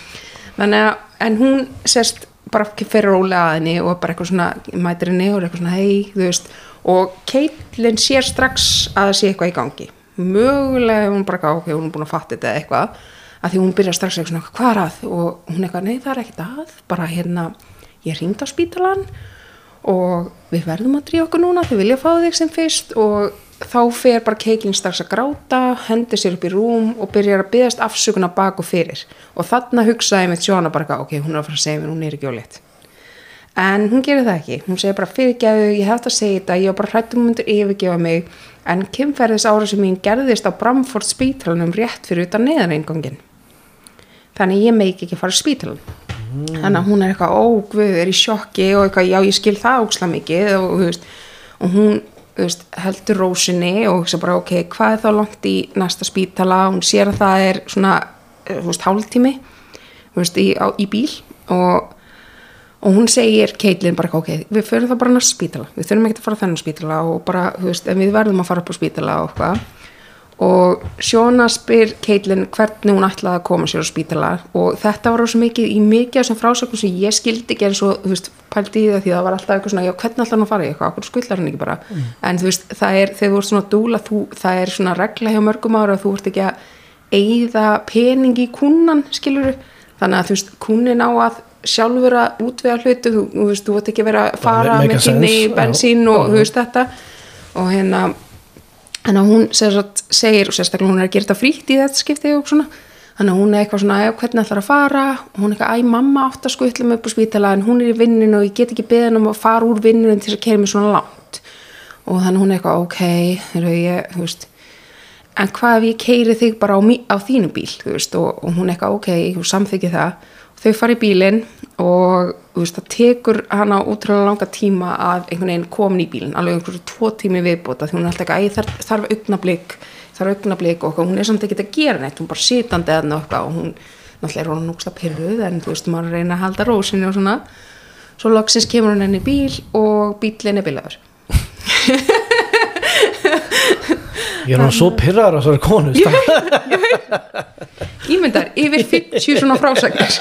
Þannig að, en hún sérst bara fyrir rólega að henni og bara eitthvað svona mætir henni og eitthvað svona hei, þú veist, og Caitlyn sér strax að það sé eitthvað í gangi. Mögulega er hún bara eitthvað, ok, hún er búin að fatta þetta eitthvað, að því hún byrjar strax eitthvað svona, hvað er að, og hún eitthvað, nei það er ekkert að, bara hérna ég ringd á spítalan og við verðum að dríja okkur núna þau vilja fá þig sem fyrst. Og þá fer bara Caitlyn strax að gráta hendur sér upp í rúm og byrjar að byggast afsökuna bak og fyrir. Og þarna hugsaði með Sjóna bara ok, hún er að fara að segja mér, hún er ekki ólétt en hún gerir það ekki. Hún segir bara fyrirgeðu, ég þetta að segja þetta ég var bara hrættum myndir yfirgefa mig. En kynferðis ára sem mín gerðist á Bramford spítalanum rétt fyrir utan neðareingangin þannig ég meik ekki fara á spítalan þannig að hún er eitthvað, ó guð, er í sjokki og eitthvað, já ég skil það óksla mikið og, veist, og hún veist, heldur rósinni og hugsa bara ok, hvað er þá langt í næsta spítala? Hún sér að það er svona eh, hálftími í, í bíl og, og hún segir Caitlyn bara ok, við förum það bara á næsta spítala. Við þurfum ekki að fara þennan spítala og bara, þú veist, en við verðum að fara upp á spítala og eitthvað og Sjóna spyr Caitlyn hvernig hún ætlaði að koma sér á spítala. Og þetta var rosa mikið í mikið af þessum frásögnum sem ég skildi ekki eins og þú veist, pældi í það því það var alltaf eitthvað svona, já hvernig ætlaði hann að fara í eitthvað, okkur skullar hann ekki bara? En þú veist, það er, þegar þú ert svona dúla þú, það er svona regla hjá mörgum ára þú ert ekki að eigða pening í kúnan, skilur þannig að þú veist, kúnin á að sjálfur að útvega hlutu, þú, þú veist, þú Þannig að hún sagt, segir, og sérstaklega hún er að gera þetta frítt í þetta skipti og svona, þannig að hún er eitthvað svona, "Já, hvernig ætlar að fara, og hún er eitthvað, æ, mamma átt að skutla mig upp á spítala, en hún er í vinninu og ég get ekki beðin um að fara úr vinninu til þess að kera mig svona langt. Og þannig að hún er eitthvað, ok, heyrðu, ég, þú veist, en hvað ef ég keiri þig bara á, á þínu bíl, þú veist, og, og hún er eitthvað, ok, þú samþykki það, þau fara í bílinn og veist, það tekur hana útrúlega langa tíma að einhvern veginn komin í bílinn, alveg einhverju tvo tími viðbóta því hún er alltaf ekki, æ, þarf, þarf augnablík þarf augnablík og hún er samt ekki að gera neitt hún er bara sitandi eða eitthvað og hún náttúrulega er hún núgsta pyrruð en þú veist, maður reyna að halda rósinni og svona. Svo loksins kemur hún henni í bíl og bílinn er bilaður. *laughs* Ég er hann svo pyrrar á þessari konu ímyndar yfir 50 svona frásagnir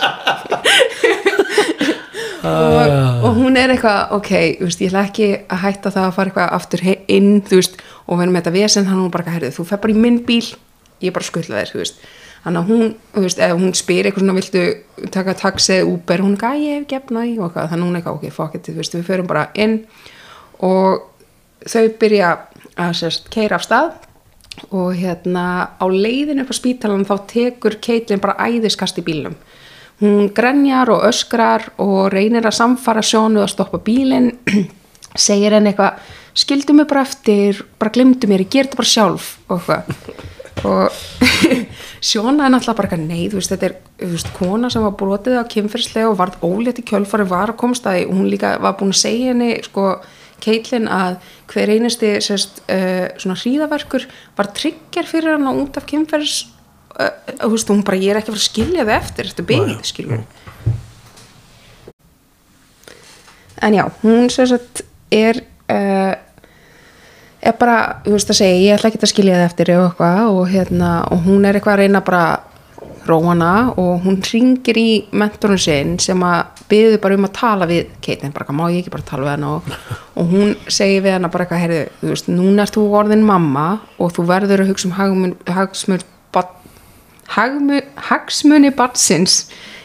*laughs* og, og hún er eitthvað ok, veist, ég ætla ekki að hætta það að fara eitthvað aftur inn veist, og vera með þetta vesen, hann hún bara herrið, þú fer bara í minn bíl, ég bara skuttla þér þannig að hún ef hún spyr eitthvað svona, viltu taka taxi eða Uber, hún er eitthvað, "Æ, ég hef gefna í þannig að hún er eitthvað, ok, fuck it veist, við förum bara inn. Og þau byrja að sérst, keira af stað. Og hérna á leiðinu upp á spítalan þá tekur Caitlyn bara æðiskast í bílnum hún grenjar og öskrar og reynir að samfara sjónu að stoppa bílinn. *clears throat* Segir henni eitthvað skildu mig bara eftir, bara glimdu mér ég ger þetta bara sjálf. Og eitthvað. Og *laughs* sjóna er náttúrulega bara eitthvað veist, þetta er veist, kona sem var brotið á kynferðslega og varð ólétt í kjölfari var að komst að hún líka var búin að segja henni sko Caitlyn að hver einasti sérst, uh, svona hríðaverkur var tryggjar fyrir hana út af kynferðs þú veist, hún bara ég er ekki að fara að skilja það eftir þetta byggð, skilja en já, hún sem sagt er uh, er bara, þú veist að segja ég ætla ekki að skilja það eftir og eitthvað og hérna, og hún er eitthvað að reyna bara róana og hún ringir í mentorinn sinn sem að byður bara um að tala við Keitin, bara má ég ekki bara tala við hana? Og, og hún segir við hana bara eitthvað heyrðu, þú veist, núna ert þú orðin mamma og þú verður að hugsa um hagmun, hagsmun, bat, hagmu, hagsmuni batsins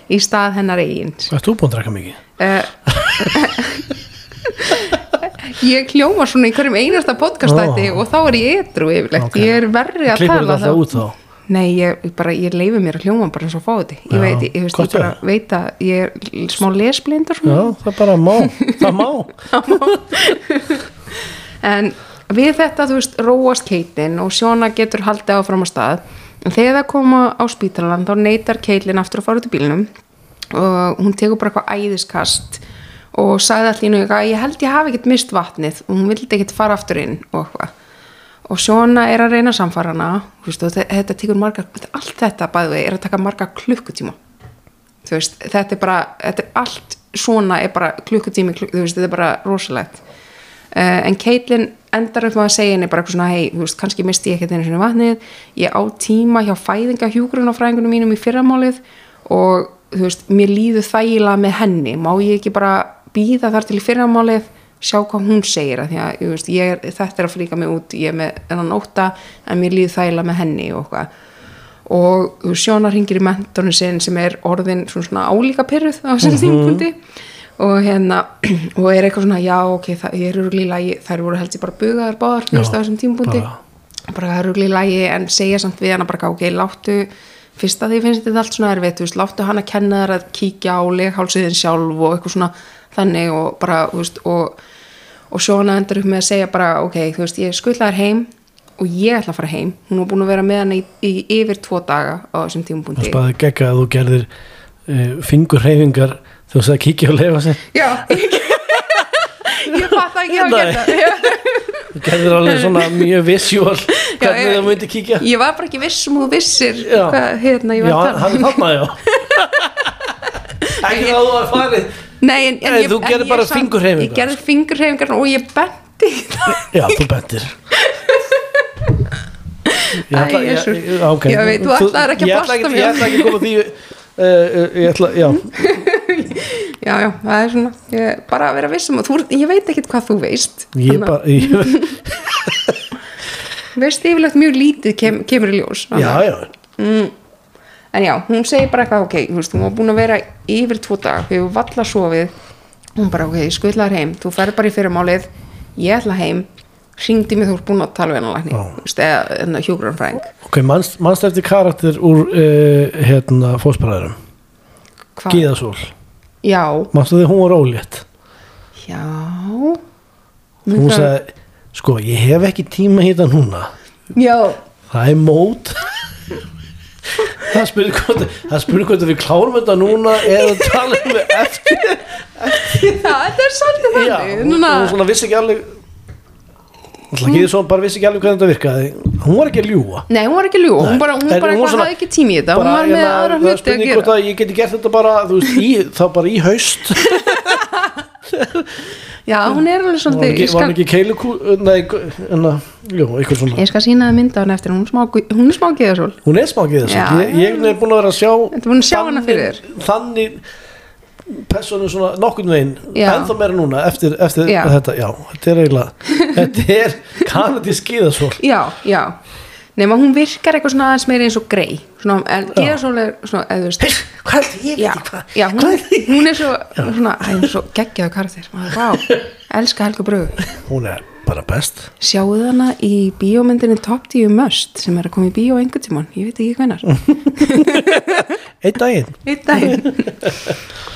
í stað hennar eigin. Ert þú búin að drekka mikið? *laughs* ég hljóma svona í hverjum einasta podcastætti og þá er ég edru yfirlegt, Ok. ég er verri að tala þá? Nei, ég, bara, ég leifi mér að hljóma bara eins og fá þetta. Ég veit, ég, veist, ég bara er. veit að ég er smá lesblindar Já, það bara má, *laughs* það má. *laughs* En við þetta, þú veist, róast keitin og Sjóna getur haldið áfram á stað en þegar það koma á spítalan þá neytar keitlin aftur að fara út í bílnum og hún tekur bara eitthvað æðiskast og sagði allir að ég held ég hafi ekkert mist vatnið og hún vildi ekkert fara aftur inn og eitthvað. Og svona er að reyna að samfara hana þú veist, og þe- þetta tekur marga allt þetta bæði er að taka marga klukkutíma. Veist, þetta er bara þetta er allt svona er bara klukkutími, klukk, veist, þetta er bara rosalegt en Caitlin endar upp með að segja henni bara eitthvað svona hei, þú veist, kannski misti ég ekkert einu sinni vatnið. Ég á tíma hjá fæðinga hjúgrunafræðingunum mínum í fyrramálið og þú veist, mér líður þægilega með henni, má ég ekki bara býða þar til fyrramálið sjá hvað hún segir? Að því að ég veist, ég er, þetta er að fríka mig út, ég er með enn óta en mér líður þægilega með henni og hvað og þú veist, Sjóna ringir í mentorinn sinn sem er orðin svona, svona álíka pyrruð á þessum tímpundi og hérna *clears throat* og er eitthvað svona, já ok, það eru líla þær voru heldur bara bugaðar báðar þú veist, á þessum tímpundi bara. það eru líla en segja samt við hana bara, ok, láttu fyrst að því finnst þetta allt svona erfitt þú veist, láttu hann að kenna þær að kíkja á leghálsiðin sjálf og eitthvað svona þannig og bara, þú veist, og og Sjóna endur upp með að segja bara ok, þú veist, ég skuttla þær heim og ég ætla að fara heim, hún var búin að vera með hana í, í yfir tvo daga á þessum Það tímapunkti spaði gegga að þú gerðir uh, fingurreyfingar þegar þú sagði að kíkja og lefa sig Já, *laughs* ég, ég fatt ekki að Nei. geta það Þú gerðir alveg svona mjög visual hvernig ég- það myndi kíkja Ég var bara ekki viss um þú vissir Já. hvað hérna ég Já, var að hann tala er þarna, já *laughs* Ekki það að þú var farið Nei, en, en Nei, ég, þú ég bara fingurhreyfingar. Ég gerði fingurhreyfingar og ég benti í það. Já, þú bendir Ég ætla, Æ, Jesús. ég, ok. Ég veit, þú ætlaðir ekki að Ég ætla ekki- mér. Ég ætla ekki að koma því uh, uh, Ég ætla, já *laughs* Já, já, það er svona ég, bara að vera viss um að þú, ég veit ekkit hvað þú veist Ég bara, ég, *laughs* veist yfirlegt mjög lítið kem, kemur í ljós já, já. En já, hún segir bara eitthvað ok, þú veist, hún var búin að vera yfir tvo dag við hefur valla sofið. Hún bara ok, skullar heim, þú ferð bara í fyrirmálið ég ætla heim hringdi mig þú ert búin að tala við hennar lækni Já. þú veist, eða hjúgrunfræðing Ok, manst, manst eftir karakter úr uh, hérna fósbræðurum Hvað? Já, Manstu því hún var ólétt? Já. Hún sagði, sko, ég hef ekki tíma í þetta núna. Já, Það er mót. Það spurði hvort Það spurði hvort við klárum þetta núna eða tala um við eftir já, þetta er svolítið Já, þannig hún, núna, hún svona vissi ekki alveg Ekki svo bara vissi ekki alveg hvernig þetta virkaði. Hún var ekki að ljúga. Nei, hún var ekki ljú hún Nei. bara, hún En bara hún svona- hafði ekki tími í þetta. Hún var með hérna, aðra það hluti að spurning gera. hvort að ég geti gert þetta bara veist, í, þá bara í haust. *laughs* Já, hún er alveg var svolítið ekki, ég var ekki keilukú nei, en að, jú, eitthvað svona. Ég skal sína það mynda hann eftir. Hún er smá, hún er smá geðasól. Hún er þess Já, ég, ég er búin að vera að sjá að þannig, þannig personu svona nokkurn veginn Já. ennþá meira núna eftir, eftir Já. þetta, já, þetta er eiginlega *laughs* þetta er kanadísk skíðasól. Já, já. Nema hún virkar eitthvað svona aðeins meira eins og grei svona, en geðasól er svona, eða þú veist hvað er þetta, ég veit ekki hvað hún, er svo svona, hún er svo geggjaðu Maður, vá, *laughs* elska Helga Brögu. Hún er bara best. Sjáuð hana í bíómyndinni Top 10 Must sem er að koma í bíó einhvern tímann? Ég veit ekki hvenar *laughs* einn daginn. Einn daginn.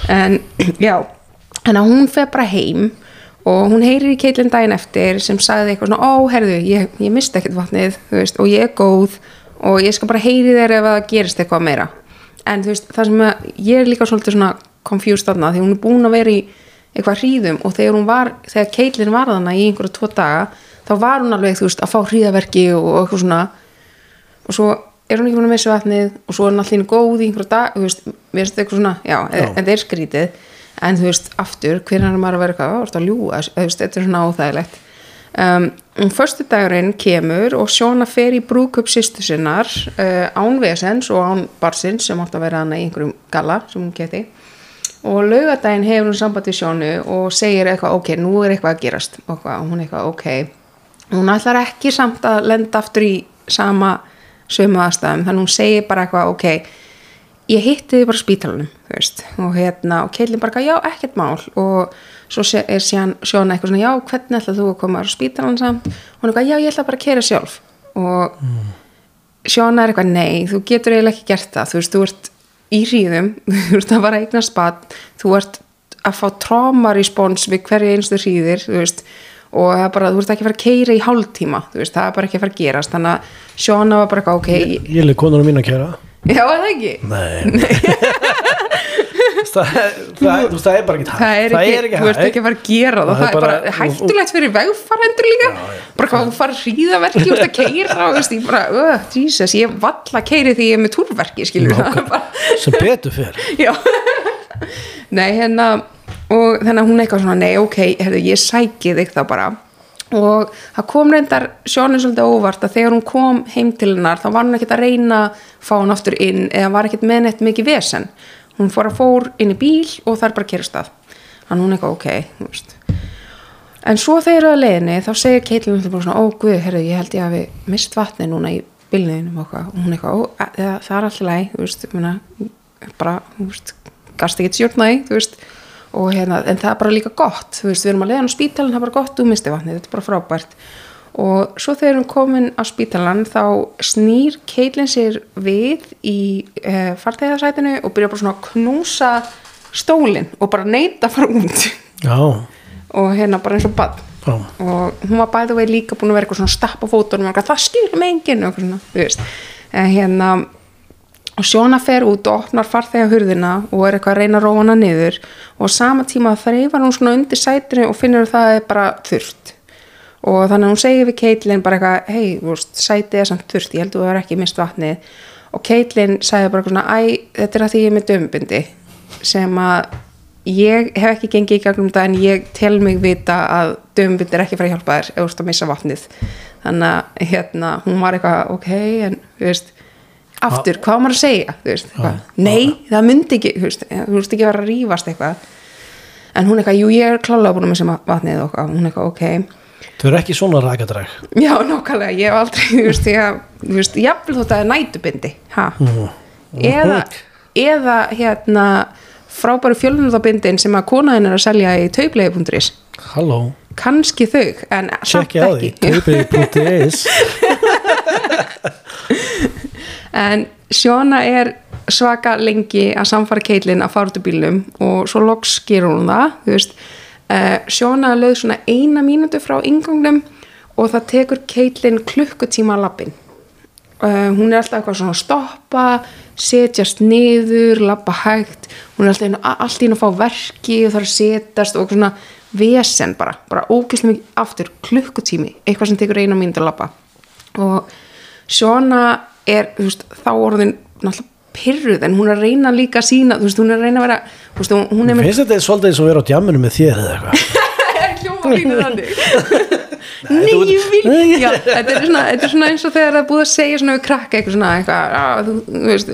En já en að hún fer bara heim og hún heyrir í Caitlin daginn eftir sem sagði eitthvað svona, ó, herðu, ég, ég misti ekkert vatnið, þú veist, og ég er góð og ég skal bara heyri þér ef það gerist eitthvað meira. En þú veist, það sem að ég er líka svolítið svona confused þarna því hún er búin að vera í eitthvað hríðum og þegar hún var, þegar Caitlin var þarna í einhverju tvo daga, þá var hún alveg, þú veist, að fá hríðaverki og, og eitthvað svona. Og svo er hún ekki að missa vatnið og svo er hún allir góð í einhverja dag þú veist, mér finnst þetta eitthvað svona, já, Já. en þetta er skrítið. En þú veist, aftur, hvernig er maður að vera eitthvað, þú veist að ljúga, þú veist, þetta er svona óþægilegt. Um, um förstu dagurinn kemur og Sjóna fer í brúkup sýstu sinnar uh, án vesens og án barsins sem átt að vera hana í einhverjum galla sem hún geti og laugadaginn hefur hún samband við Sjónu og segir eitthvað, ok, nú er eitthvað að gerast. Og hún eitthvað, ok. Hún ætlar ekki samt að lenda aftur í sama sömu aðstæðum þannig hún segir bara eitthvað, ok ég hitti þið bara spítalunum og hérna, og Keilin bara, já, ekkert mál. Og svo er Sjóna eitthvað svona, já, hvernig ætlar þú að koma á spítalan samt, hún er eitthvað, já, ég ætla bara að kera sjálf. Og Sjóna er eitthvað, nei, þú getur eiginlega ekki gert það, þú veist, þú ert í hríðum, *laughs* þú ert að fara að eigna spatt þú ert að fá traumarespons við hverju einstu hríðir veist, og það er bara, þú ert ekki að fara að keira í hálftíma, þú veist, það er bara ekki að fara að gerast þannig að Sjóna var bara ok ég, Ég leik konunum mín að kæra já, er það ekki? Nei. *laughs* Það, það, þú veist, það er bara ekki hægt. Það er ekki, þú ert ekki að fara að gera það, Það það er bara, bara- hættulegt fyrir vegfarendur líka. Bara hvað þú fara hríðaverki út að keira og veist, ég bara, uh, Jesus, ég valla keiri því ég er með túrverki, skilur það *laughs* sem betur fyrr *laughs* Já. Nei, hérna og þannig að hún eitthvað svona, nei, ok herri, ég sæki þig þá bara og það kom reyndar sjónu svolítið óvart að þegar hún kom heim til hennar þá var hún ekkert að reyna að fá hún aftur inn eða var ekkert með neitt mikið vesen. Hún fór að fór inn í bíl og það er bara að. Kera stað þannig hún eitthvað, ok, en svo þegar það er að leiðinni þá segir Caitlin bara svona, ó guð, herri, ég held ég hafi mist vatni núna í bílniðinum og hún eitthvað, ó, að, það, er alltaf læg bara þú veist, gast ekki stjórnaði, þú veist og hérna, en það er bara líka gott þú veist, við erum að leiðan á spítalan, það er bara gott þú misti vatni, þetta er bara frábært. Og svo þegar hún komin á spítalan þá snýr Caitlin sér við í uh, farþegarsætinu og byrja bara svona að knúsa stólinn og bara neita að fara út. Já, og hérna bara eins og bad já, og hún var bæði vegi líka búin að vera eitthvað svona stapp á fótunum og það skilur mig enginn og eitthvað svona, þú veist. En hérna og Sjóna fer út og opnar farþega hurðina og er eitthvað að reyna að róa hana niður. Og sama tíma þreifar hún svona undir sætinu og finnur að það er bara þurft og þannig að hún segir við Caitlin bara eitthvað, hei, þú veist, sætið er samt þurft ég held að þú hefur ekki mist vatnið. Og Caitlin sagði bara svona, æ, þetta er að því ég er með dömbindi sem að ég hef ekki gengið í gegnum það en ég tel mig vita að dömbindi er ekki fara að hjálpa þér ef þú ert að missa vatnið. Þannig að hérna, hún var eitthvað, ok, en aftur, hvað á maður að segja þú veist, nei, það myndi ekki þú veist, þú ekki að vera að rífast eitthvað. En hún eitthvað, jú ég er klálega búin að missa vatnið og hún eitthvað, ok. Þau eru ekki svona rækadræk já, nákvæmlega, ég hef aldrei þú veist, ég, þú veist, jafnvel þótt að það er nætubindi ha, eða eða hérna frábæru fjölunarðabindin sem að konaðin er að selja í taupleiði.is Halló, kannski þau, en samt ekki. kaupið.is *laughs* *laughs* en Sjóna er svaka lengi að samfara Caitlin að fara út úr bílnum og svo loks gerur hún það þú veist, uh, Sjóna lögð svona eina mínútu frá ingangnum og það tekur Caitlin klukkutíma að lappin uh, hún er alltaf eitthvað svona að stoppa setjast niður, lappa hægt. Hún er alltaf einu, allt í einu að fá verki og það er að setjast og svona vesen bara, bara ógeðslega mikið aftur klukkutími, eitthvað sem tekur eina mínútu að lappa og Sjóna er, veist, þá orðin náttúrulega pyrruð en hún er að reyna líka að sína, veist, hún er að reyna að vera veist, hún er finnst þetta svolítið eins og vera á djamminu með þér eða eitthvað. *laughs* Hljóma línu þannig? *laughs* Nei, ég vil Já, þetta er, svona, þetta er svona eins og þegar það er búið að segja svona við krakka eitthvað svona eitthvað, að, þú, veist,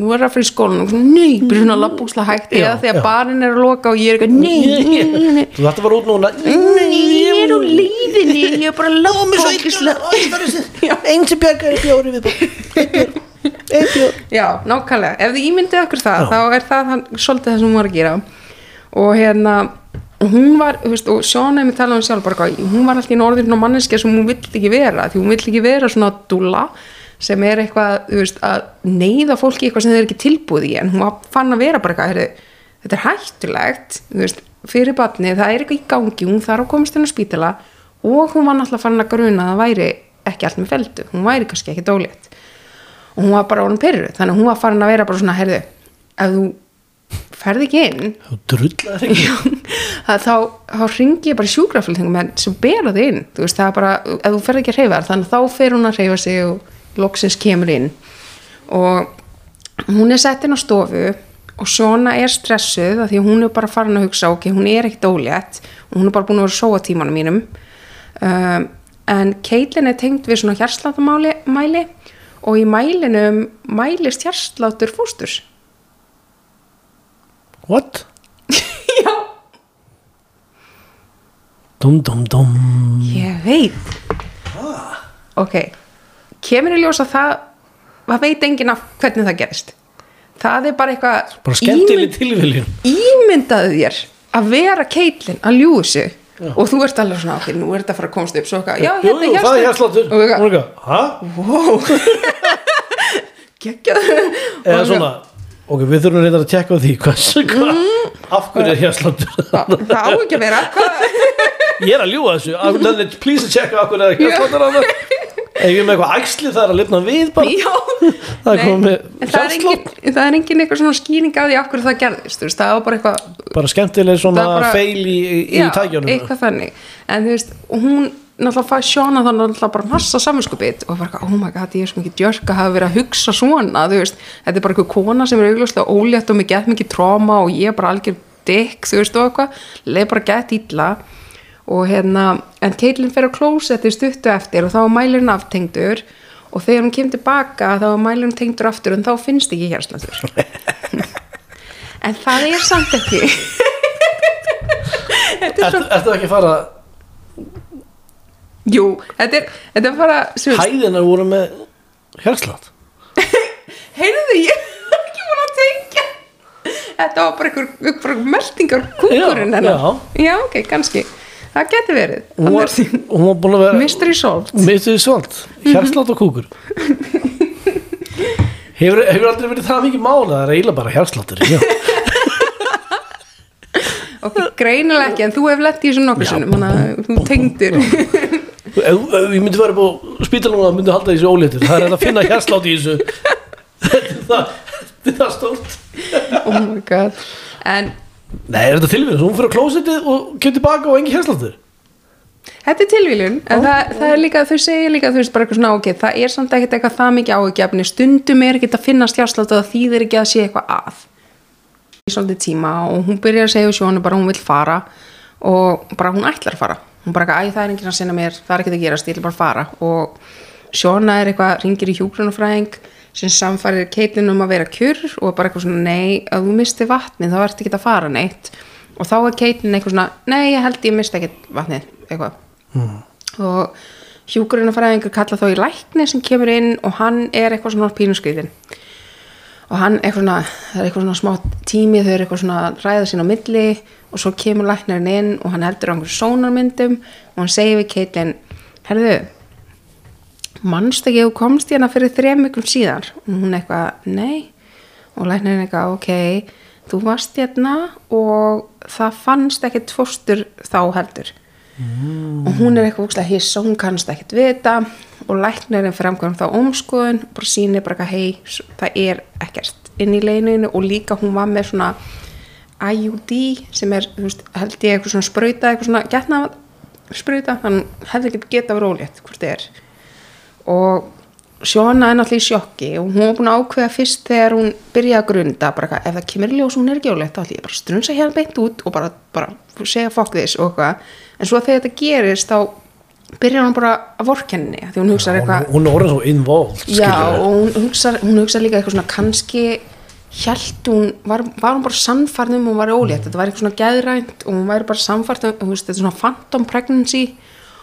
þú verður að fyrir skólan og svona, nei, byrja svona labbúksla hægt eða þegar barinn er að loka og ég er eitthvað, nei þú þetta var út núna. Ég er á leiðinni, ég er bara labbúksla einn *laughs* sem bjargar er bjóri við bjór. Já, nákvæmlega, ef þið ímyndið okkur það Já. þá er það hann, svolítið það sem hún var að gera. Og hérna hún var, þú veist, og Sjóna með tala um sjálf bara hún var alltaf í norðin svona manneskja sem hún vill ekki vera, því hún vill ekki vera svona dúlla sem er eitthvað, þú veist, að neyða fólki eitthvað sem þeir eru ekki tilbúið í, en hún fann að vera bara eitthvað, þetta er hættulegt þú veist, fyrir batni, það er eitthvað í gangi hún þarf að komast inn á spítala og hún var náttúrulega fann að gruna að það væri ekki allt með feldu, hún væri kannski ekki dólétt og hún var bara orðin pyrru þannig að hún var farin að vera bara svona herðu, ef þú ferð ekki inn þú drullar ekki. Það, þá, þá ringi ég bara sjúkraflutningum en sem bera þig inn. Þú veist, það er bara, ef þú ferð ekki að hreyfa þar þannig að þá fer hún að hreyfa sig og loksins kemur inn. Og hún er sett inn á stofu og svona er stressuð af því að hún er bara farin að hugsa ok, hún er ekkert ólétt og hún er bara búin að vera að sóa tímanum mínum. Um, en Caitlin er tengd við svona hjarsláttamæli mæli, og í mælinum mælist hjarsláttur fósturs. What? *laughs* já, dum dum dum. Ég veit. Ok. Kemur í ljós að það það veit enginn af hvernig það gerist það er bara eitthvað bara skemmtileg tilviljun. ímyndaðu þér að vera Caitlin að ljúu sig. Og þú ert alveg svona, ok, nú er þetta að fara að komast upp svo eitthvað, já, hérna það er hjarsláttur og er eitthvað, hæ? wow geggjað eða svona ok, við þurfum reyndar að tjekka á því hvað, hvað af hverju er hjarsláttur það á ekki að vera. *laughs* Hvað ég er að ljúga þessu, please að tjekka af hverju er það ef ég með eitthvað æxli það er að lifna við bara. Já, *laughs* það er komið en það er engin, það er engin eitthvað svona skýring á því hverju það gerðist, þú veist, það var bara eitthvað bara skemmtileg svona bara- feil í, í, já, tækjunum. eitthvað þannig. En þú veist, hún náttúrulega fæ sjóna þannig náttúrulega bara massa saminskupið og bara, oh my god, ég er svo mikið djörk að hafa verið að hugsa svona, þú veist. Þetta er bara eitthvað kona sem er augljóslega ólétt og með gett mikið tróma og ég er bara algjör dykk, þú veist, og eitthvað, leið bara gett illa og hérna en Caitlin fer á klósetti stuttu eftir og þá er mælirinn aftengdur. Og þegar hún kemur tilbaka þá er mælirinn tengdur aftur en þá finnst ekki hérslandur *laughs* en það er samt ekki. *laughs* Þetta er Ertu ertu ekki fara Jú, þetta er, þetta er bara sem veist, hæðina voru með hjarslátt *laughs* heyrðu ég var ekki búin að tengja. Þetta var bara einhver, einhver meldingar kúkurinn hennar já. já, ok, kannski það geti verið. Hún var, hún var búin að vera mystery solved Mystery Salt, hjarslátt og kúkur. Hefur, hefur aldrei verið það mikið mála það er eiginlega bara hjarsláttur *laughs* ok, greinilega ekki, en þú hefur lett í þessu nokkuð sinnum þú ef ég myndi vera á spítalum og myndi halda þessu óléttur. Það er að finna hjarslátt í þessu. *laughs* Þetta er það stórt. Oh my god. En nei, er þetta tilvíðan, hún fyrir á klósettið og kemur tilbaka og engi hjarsláttur Þetta er tilvílun, en það, það er líka, þau segja líka, þú veist, bara eitthvað svona, ok, það er samt ekkert eitthvað það mikið áhugjefni, stundum er ekkert að finnast hjárslátt og það þýðir ekki að sé eitthvað að. Í svolítið tíma og hún byrjar að segja sjónu bara hún vill fara og bara hún ætlar að fara. Hún bara eitthvað, æ, það er enginn að sinna mér, það er ekkert að gerast, ég vil bara fara. Og sjóna er eitthvað, ringir í hjúgrunafræðing sem samfærir Caitlin um að vera kjur og bara eitthvað svona, nei, að þú misti vatnið, þá ert ekki að fara neitt. Og þá er Caitlin eitthvað svona, nei, ég held ég misti ekkert vatnið, eitthvað. Og hjúgrunafræðingur kalla þá í lækni sem kemur inn og hann er eitthvað svona pínuskriðin og hann eitthvað svona, það er eitthvað svona smá tími þau eru eitthvað svona að ræða sín á milli og svo kemur læknarinn inn og hann heldur á einhverjum sónarmyndum og hann segir við Caitlin, herðu mannst ekki þú komst hérna fyrir þrem ykkur síðan og hún eitthvað, nei. Og læknarinn eitthvað, ok þú varst hérna og það fannst ekkert fóstur þá heldur. Og hún er eitthvað úkslega hiss og hún kannast ekkert við þetta. Og læknirinn framkvæm þá ómskoðun bara sýnir bara eitthvað hei það er ekkert inn í leininu og líka hún var með svona IUD sem er veist, held ég eitthvað svona sprauta eitthvað svona getna sprauta þannig hefði ekki geta verið ólétt hvort þið er og Sjóna er náttúrulega í sjokki. Og hún var búin að ákveða fyrst þegar hún byrjaði að grunda bara eitthvað, ef það kemur ljós og hún er ekki ólétt þá ætlum ég bara að strunsa hérna beint út og bara, bara segja fokk þess og eitthvað. En svo þegar þetta gerist þá byrjar hún bara að vorkenni því hún hugsa hún, eitthvað hún er orðin svo involved já og hún hugsa, hún hugsa líka eitthvað svona kannski held hún, var, var hún bara sannfarn um hún var ólétt, þetta var eitthvað svona geðrænt og hún væri bara sannfarn um, þú veist,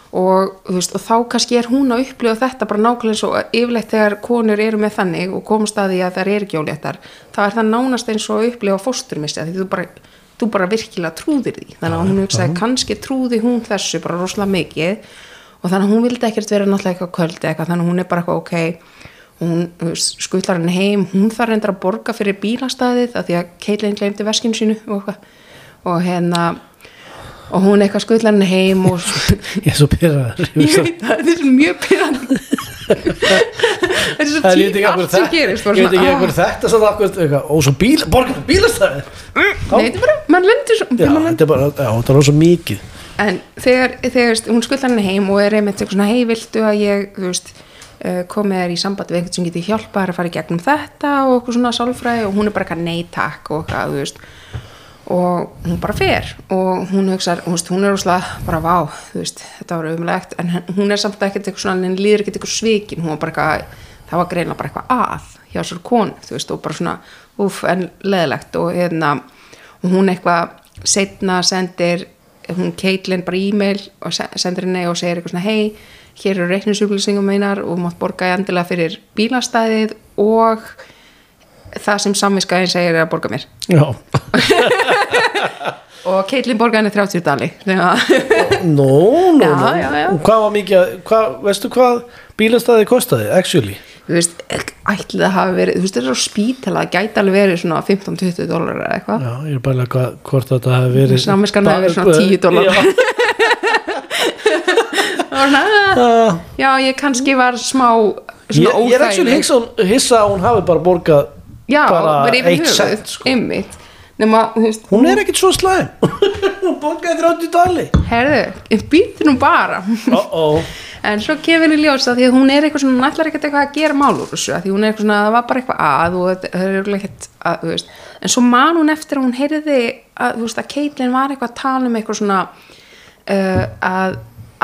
er og, veist, og þá kannski er hún að upplifa þetta bara nákvæmlega eins og yfirleitt þegar konur eru með þannig og komast að því að þær eru ekki óléttar þá er það nánast eins og að upplifa fósturmissi því þú bara, þú bara virkilega trúðir því. Þannig að hún hugsaði kannski trúði hún þessu bara rosalega mikið og þannig að hún vildi ekkert vera náttúrulega eitthvað kvöldi eitthvað þannig að hún er bara eitthvað ok hún skutlar henni heim hún þarf reyndar að borga fyrir bílastæðið af því að Caitlin glemdi veskinu sínu og, og hérna og hún eitthvað skutlar henni heim og *laughs* ég er svo pyrraður *laughs* þetta er svo mjög pyrrandi þetta er svo hverju allt sem gerist ég veit ekki ekkur þetta svo eitthvað, og svo bíl, borgar bílastæði. Nei, þetta er bara, mann lendur svo þetta er bara, já, þetta er rosa mikið. En þegar, þegar hún skullar henni heim og er einmitt eitthvað svona, hei, viltu að ég þú veist, uh, komið er í samband við einhvern sem getur hjálpað að fara í gegnum þetta og eitthvað svona sálfræði? Og hún er bara eitthvað nei takk og eitthvað, þú veist og hún bara fer. Og hún veist, hún er úrslega bara vá, þú veist, þetta var umlegt en hún er samt ekkert eitthvað svona, henni líður ekkert eitthvað svikin, hún var bara eitthvað það var greinlega bara eitthvað að hjá sér konu, þú veist, og bara svona úf, en leðilegt og hérna og hún eitthvað setna sendir hún Caitlin bara e-mail og se- sendir henni og segir eitthvað svona hei, hér eru reiknisupplýsingum meinar og þú mátt borga endilega fyrir bílastæðið og það sem samviskaðin segir er að borga mér. Já, *laughs* og Caitlin borgaði henni 30 dali. Að nú, nú, Já, já, hvað var mikið, að- hvað, veistu hvað bílastæði kostaði, actually? þú veist, ætlið að hafa verið þú veist, þetta er á spítala, gæti alveg verið svona 15-20 dólar eða eitthvað. Já, ég er bara að hvað, hvort þetta hefði verið Samviskan hefði verið svona 10 dólarar. og svona, Já, ég kannski var smá ég, ég er hissa, hissa að hún hafi bara borgað já, bara eitt cent, sko. Hún er ekkert svo slæm. *laughs* Hún borgaði 30 dali herðu, býttu nú bara. Ó, ó *laughs* en svo kemur henni ljós að því að hún er eitthvað svona nætlar ekkert eitthvað að gera mál úr þessu því hún er eitthvað svona, það var bara eitthvað að og það er ekkert að, þú veist. En svo man hún eftir að hún heyrði að, þú veist, að Caitlin var eitthvað að tala um eitthvað svona uh, að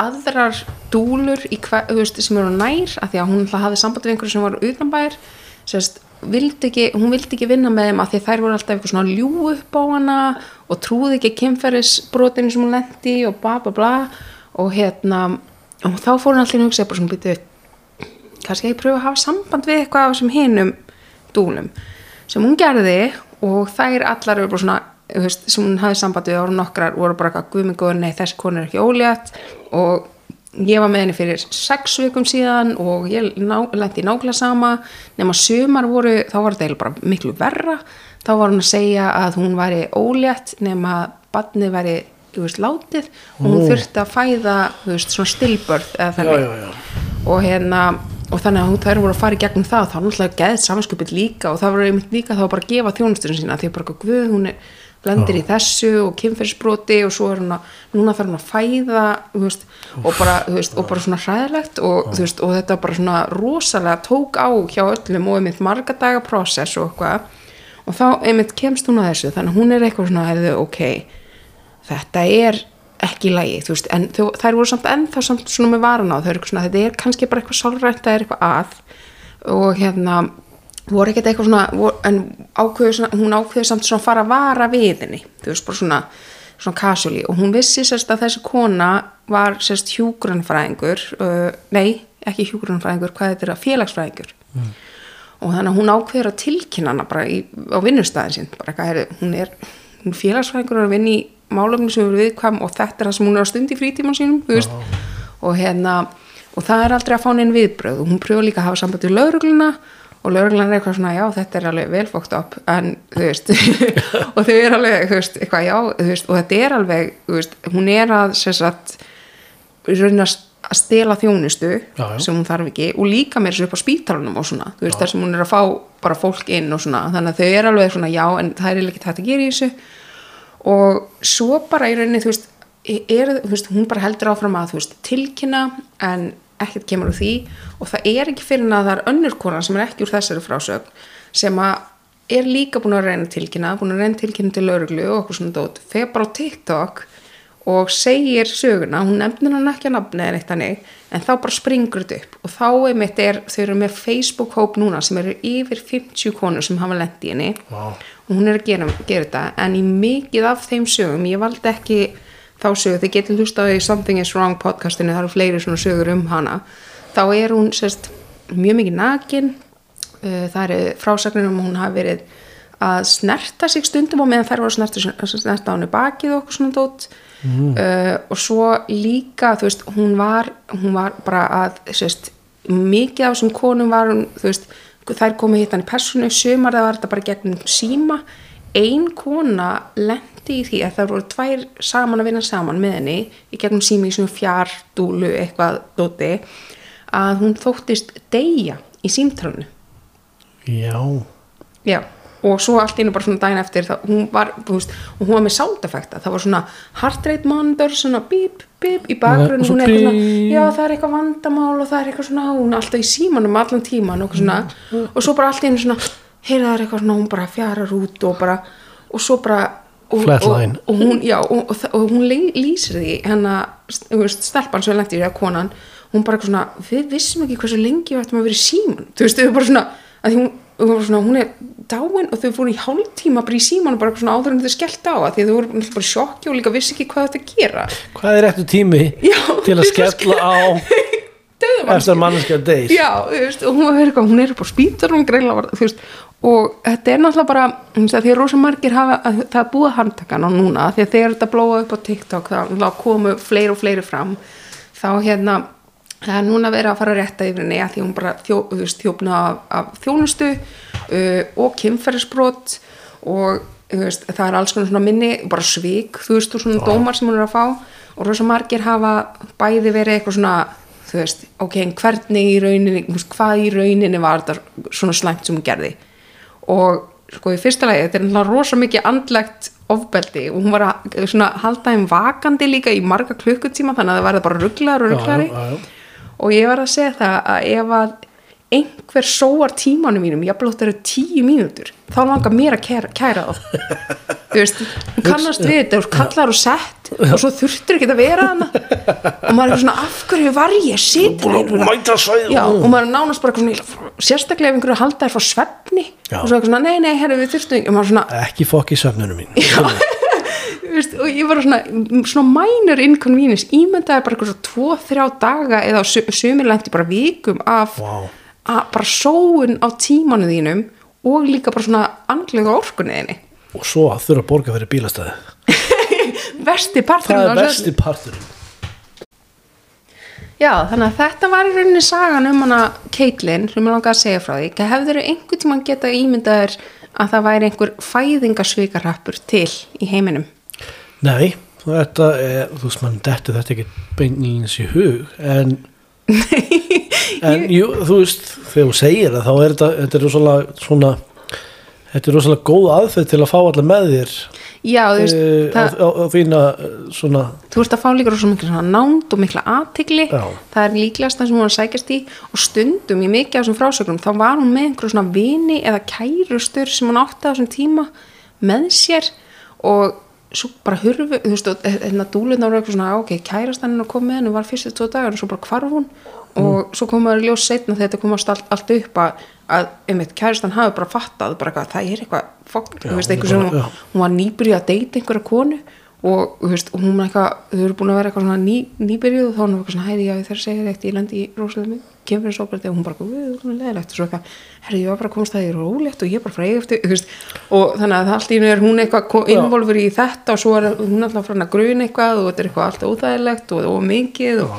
aðrar dúlur í hver, veist, sem eru nær að því að hún hafði samband við einhverju sem var utanbær sérst, vildi ekki, hún vildi ekki vinna með þeim að því þær voru alltaf eitthvað svona ljú upp á hana og trúði ekki kynferðisbrotinu sem hún lendi og bla bla bla. Og hérna og þá fór hún allir að hugsa bara svona býtu kannski að ég pröfa að hafa samband við eitthvað þessum hinum dúlum sem hún gerði. Og þær allar eru bara svona sem hún hafði samband við ára nokkrar voru bara eitthvað guðmingur, nei þessi konu er ekki ólétt. Og ég var með henni fyrir sex vikum síðan og ég lendi nákvæmlega sama. Nema sumar voru, þá var þetta bara miklu verra, þá var hún að segja að hún væri ólétt nema badnið væri þú veist, látið og hún þurfti að fæða þú veist, svona stillbörð eða Já, þannig. Já, já og hérna og þannig að þær voru að fara í gegnum það þá náttúrulega geðið samanskupið líka og það var einmitt líka þá bara að gefa þjónusturinn sína því að bara guð, hún er, lendir í þessu og kynferðisbroti og svo er hún að núna þarf hún að fæða veist, og, bara, veist, og bara svona hræðilegt og, veist, og þetta bara svona rosalega tók á hjá öllum og einmitt marga daga prosess og eitthvað. Og þá einmitt kemst hún að þessu þannig að hún er eitthvað svona hefðu, ok, þetta er ekki í lagi, þú veist, en þau, þær voru samt ennþá samt svona með varan á, þau eru eitthvað svona, þetta er kannski bara eitthvað sálrænt, það er eitthvað að og hérna voru ekkert eitthvað svona, voru, en ákveðu hún ákveðu samt svona að fara að vara við henni, þú veist, bara svona svona casually. Og hún vissi sérst að þessi kona var sérst hjúgrunfræðingur uh, nei, ekki hjúgrunfræðingur hvað þetta er að félagsfræðingur og þannig að hún ákveður að tilkynna hana bara í, á vinnustæðin sín bara eitthvað, heyrðu, hún er hún félagsfræðingur og er að vinna í málefni sem eru viðkvæm og þetta er það sem hún er að stund í frítíman sínum veist, og hérna og það er aldrei að fá neinn viðbröð og hún pröfa líka að hafa samband við laurugluna og laurugluna er eitthvað svona, já þetta er alveg velfókt upp en þú veist *laughs* og þau er alveg, þú veist, eitthvað já veist, og þetta er alveg, þú veist, hún er að sem sagt raunin að stela þjónustu Já, já. sem hún þarf ekki og líka mér svo upp á spítalunum og svona, þú veist, þar sem hún er að fá bara fólk inn og svona, þannig að þau er alveg svona já, en það er ekki hægt að gera í þessu og svo bara í rauninni, þú veist, er, þú veist hún bara heldur áfram að, þú veist, tilkynna en ekkert kemur úr því og það er ekki fyrir en að það er önnur kona sem er ekki úr þessari frásögn sem að er líka búin að reyna tilkynna búin að reyna tilkynna til lauruglu og okkur svona dót, fer bara á TikTok og segir söguna, hún nefnir hann ekki að nafni eða neitt hannig, en þá bara springur þetta upp. Og þá einmitt er, þau eru með Facebook-hóp núna sem eru yfir 50 konur sem hafa lent í henni. Vá. og hún er að gera, gera þetta. En í mikið af þeim sögum, ég valdi ekki þá sögu, þið getur hlusta á í Something is Wrong podcastinu, það eru fleiri svona sögur um hana, þá er hún sérst, mjög mikið nakin uh, það eru frásagnir um hún hafi verið að snerta sig stundum og meðan þær voru að snerta, snerta á henni bakið og okkur svona dót. Uh, og svo líka þú veist, hún var, hún var bara að sérst, mikið af þessum konum var hún, þú veist, þær komið hitt hann í personu, sumar það var þetta bara gegnum síma, ein kona lendi í því að það voru tvær saman að vinna saman með henni í gegnum síma í svona fjardúlu eitthvað dóti, að hún þóttist deyja í símtrönu Já, Já, og svo allt einu bara svona daginn eftir það, hún var, þú veist, og hún var með sound effekta það var svona heart rate monitor svona bíp, bíp í bakgrunn hún er eitthvað svona, já það er eitthvað vandamál og það er eitthvað svona, hún er alltaf í símanum allan tíman og, svona, og svo bara allt einu svona heyrða það er eitthvað svona, hún bara fjarar út og bara, og svo bara og, og, og hún, já, og, og, hún lýsir því hennar, þú veist, stelpan sem lendi í það konan, hún bara eitthvað svona við vissum ekki hversu lengi við ættum að vera í síman þú veist, þau bara svona, að því hún, svona, hún er dáin og þau fóru í hálftíma bara í síman og bara svona áður en þau skellt á að því að þau voru bara sjokki og líka vissi ekki hvað þetta að gera. Hvað er eftir tími Já, til að að skella á *laughs* eftir að manneskja deyr? Já, þú veist, og hún, er eitthvað, hún er upp á spýtur hún greinlega var, þú veist og þetta er náttúrulega bara, því að rosa margir hafa, að, það er búið handtakan á núna því að þegar þetta blóða upp á TikTok þá, komu fleiri og fleiri fram. Þá hérna, það er núna verið að fara að rétta yfir henni því hún bara þjó, þjófna af, af þjónustu uh, og kynferðisbrot og veist, það er alls konar svona minni bara svik, þú veist, og svona dómar sem hún er að fá. Og rosa margir hafa bæði verið eitthvað svona þú veist, ok, en hvernig í rauninni hvað í rauninni var þetta svona slæmt sem hún gerði og sko í fyrsta lagi, þetta er náttúrulega rosa mikið andlegt ofbeldi. Og hún var að svona halda þeim vakandi líka í marga klukkutíma þannig að það var bara rugglar og rugglari Já, já, já. og ég var að segja það að ef að einhver sóar tímanum mínum jafnvel þótt eru tíu mínútur þá langar mér að kæra, kæra þá. *laughs* Þú veist, hún kannast við þetta og kallar og sett og svo þurftur ekki að vera hana og maður er svona af hverju var ég að hérna? og maður er nánast bara svona, sérstaklega ef einhverju halda þér frá svefni. Já. og svo eitthvað svona, nei, nei, herru, við þurftum svona, ekki fokk í söfnunum mín þú veist, og ég var svona svona minor inconvenience. Ímyndaði bara eitthvað svo tvo, þrjá daga eða sömurlendi bara vikum af að bara sóun á tímanu þínum og líka bara svona andlega orkunniðinni og svo þurfa að borga fyrir bílastæði versti partur það er versti parturinn. Já, þannig að þetta var í rauninni sagan um hana Caitlyn sem ég langaði að segja frá því. Hefur þau einhvern tímann geta ímyndaður að það væri einhver fæðingasvíkarrappur til í heiminum? Nei, þetta er þú veist mann, þetta þetta ekki beinlins í hug en *laughs* en jú, þú veist þegar þú segir það þá er þetta þetta er rosalega svona þetta er rosalega góð aðferð til að fá allar með þér Já, þú veist, e, á, það, á, á þína eh, svona þú veist að fá líka rosa mikla nánd og mikla aðtigli Já. það er líklegast það sem hún var að sækjast í. Og stundum í mikið af þessum frásögnum þá var hún með einhverjum svona vini eða kærustur sem hún átti á þessum tíma með sér. Og svo bara hurfu, þú veist, og hérna dúlurna voru eitthvað svona, ok, kærastan hennar kom með henni var fyrstu tvo dagar og svo bara hvarf hún. Og svo kom maður í ljós setna þegar þetta komast allt, allt upp að, að einmitt, kærastan hafi bara fattað bara eitthvað, það er eitthvað, fokk, þú veist, einhver sem hún, var nýbyrjuð að deyta einhverja konu og þú veist, hún var eitthvað þau eru búin að vera eitthvað svona ný, nýbyrjuð og þá var hún eitthvað svona hæði, já, ég að segja þetta, ég lendi í rosalega kemur þessu óbært og hún bara, við, hún er leðilegt og svo eitthvað, herri, ég var bara að komast það í rólegt og ég bara freyði eftir, þú veist. Og þannig að það allt í hennu er hún eitthvað involver í þetta og svo er hún alltaf frá hann að gruna eitthvað og þetta er eitthvað alltaf óþægilegt og, og mikið og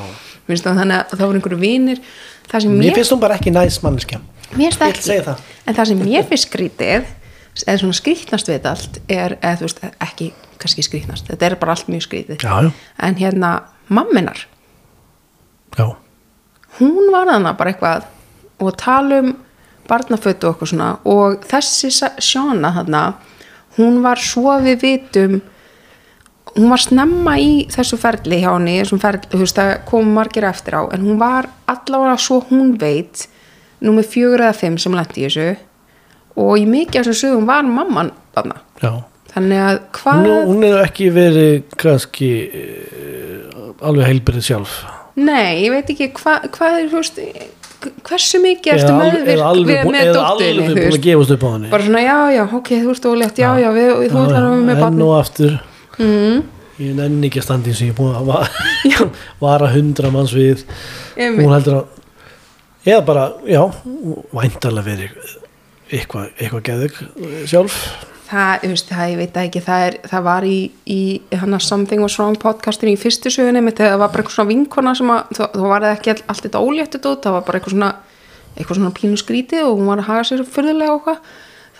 minnst að þannig að það voru einhverju vinir. Það mér finnst hún bara ekki næs manneskja. Mér finnst Ég vil ekki. það. en það sem mér finnst skrítið eða svona skrítnast við allt er, þú veist, ekki kannski skrítnast þetta er bara allt mjög skrítið já, já, en hérna, mamminar. Já, hún var þarna bara eitthvað og tala um barnafötu og eitthvað svona. Og þessi Shauna þarna hún var svo við vitum hún var snemma í þessu ferli hjá henni þessum ferli, þú veist, það kom margir eftir á en hún var allavega svo hún veit númer fjögur eða fimm sem lendi í þessu. Og í mikið af þessum sögum var mamman þarna. Já. Þannig að hvað hún er ekki verið kannski uh, alveg heilbyrðið sjálf. Nei, ég veit ekki hvað hva er, þú veist hversu mikið alveg- meðvirk með dóttinni þú veist? bara svona já já, ok, þú ert ólétt já já, við, þú ætlar að vera með enn barni og aftur. Mm, ég nenni ekki að standa eins og ég búin að *laughs* vara hundra manns við. Einmitt. hún heldur að eða bara, já, væntalega verið eitthvað eitthva geðug sjálf það, þú veist, það, ég veit það ekki það, er, það var í, í hana Something Was Wrong podcastinu í fyrstu þegar það var bara eitthvað svona vinkona að þá var það ekki all, allt þetta óléttu dót það var bara eitthvað svona, eitthvað svona pínu skrítið og hún var að haga sér fyrðulega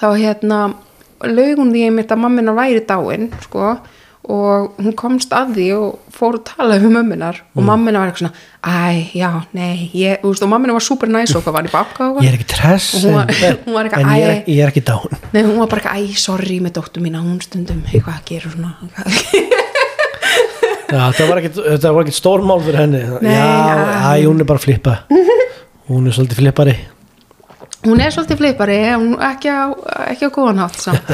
þá hérna hún því einmitt að mammina væri dáin sko, og hún komst að því og fór að tala um mömmunar. Og Mm. mammina var eitthvað svona æ, já, nei, ég, þú veist, og mammina var super næs og hvað var í bakka og ég er ekki tress Og var- en, *laughs* hún var eitthvað, en ég, er, ég er ekki dán. Nei, hún var bara eitthvað, æ, sorry með dóttu mína, hún stundum eitthvað að gera svona. *laughs* Já, þetta var ekkit, þetta var ekkit stórmál fyrir henni. Nei, Já, já. æ, hún er bara að flippa. *laughs* Hún er svolítið flippari. Hún er svolítið flippari, ekki á, ekki á góðan hátt samt.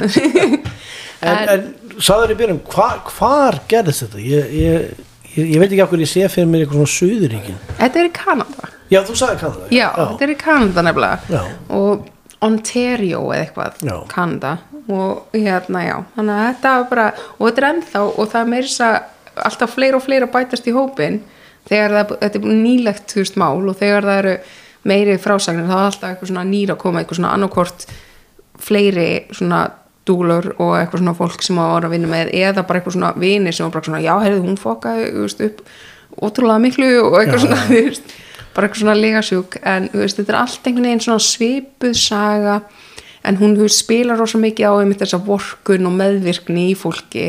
En, en sagður í byrjun, hva, hvar gerðist þetta? Ég, ég, ég, ég veit ekki af hverju ég sé fyrir mér eitthvað svona suðuríkin Þetta er í Kanada. Já, þú sagði Kanada Já, þetta er í Kanada nefnilega. Já. og Ontario eða eitthvað Já. Kanada. Og hérna já. Þannig að þetta var bara, og þetta er ennþá og það er meira þess að alltaf fleira og fleira bætast í hópin þegar það, þetta er nýlegt þú veist mál. Og þegar það eru meiri frásagnir þá er alltaf eitthvað svona nýra að koma eitthvað svona annarkort fleiri svona dúlur og eitthvað svona fólk sem á að vinna með eða bara eitthvað svona vini sem var bara svona já, heyrðu, hún fokkaði þú veist, upp ótrúlega miklu og eitthvað Já, svona þú veist, bara eitthvað svona legasjúk en þú veist, þetta er allt einhvern veginn svona svipuð saga en hún þú veist, spilar rosa mikið á einmitt þessa vorkun og meðvirkni í fólki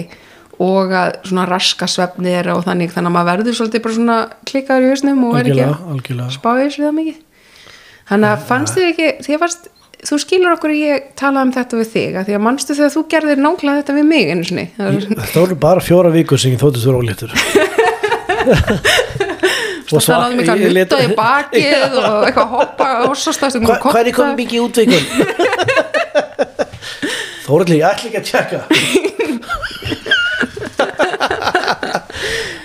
og að svona raska svefni þeirra og þannig þannig að maður verður svolítið bara svona klikkaður í hausnum og er ekki Algjörlega, að algjörlega spá í þessu það mikið. Þannig að fannst þið ekki að fannst, þú skilur okkur að ég talaði um þetta við þig að því að manstu þegar þú gerðir nákvæmlega þetta við mig einu sinni? Það voru bara fjóra vikur sem ég þóttist vera óléttur. *laughs* Og talaði um eitthvað ég lét- nutta í bakið *laughs* og eitthvað hoppa og svo stafst Hva, Hvað er komið mikið útveikun? *laughs* Þóraldi, ég ætla ekki að tjekka.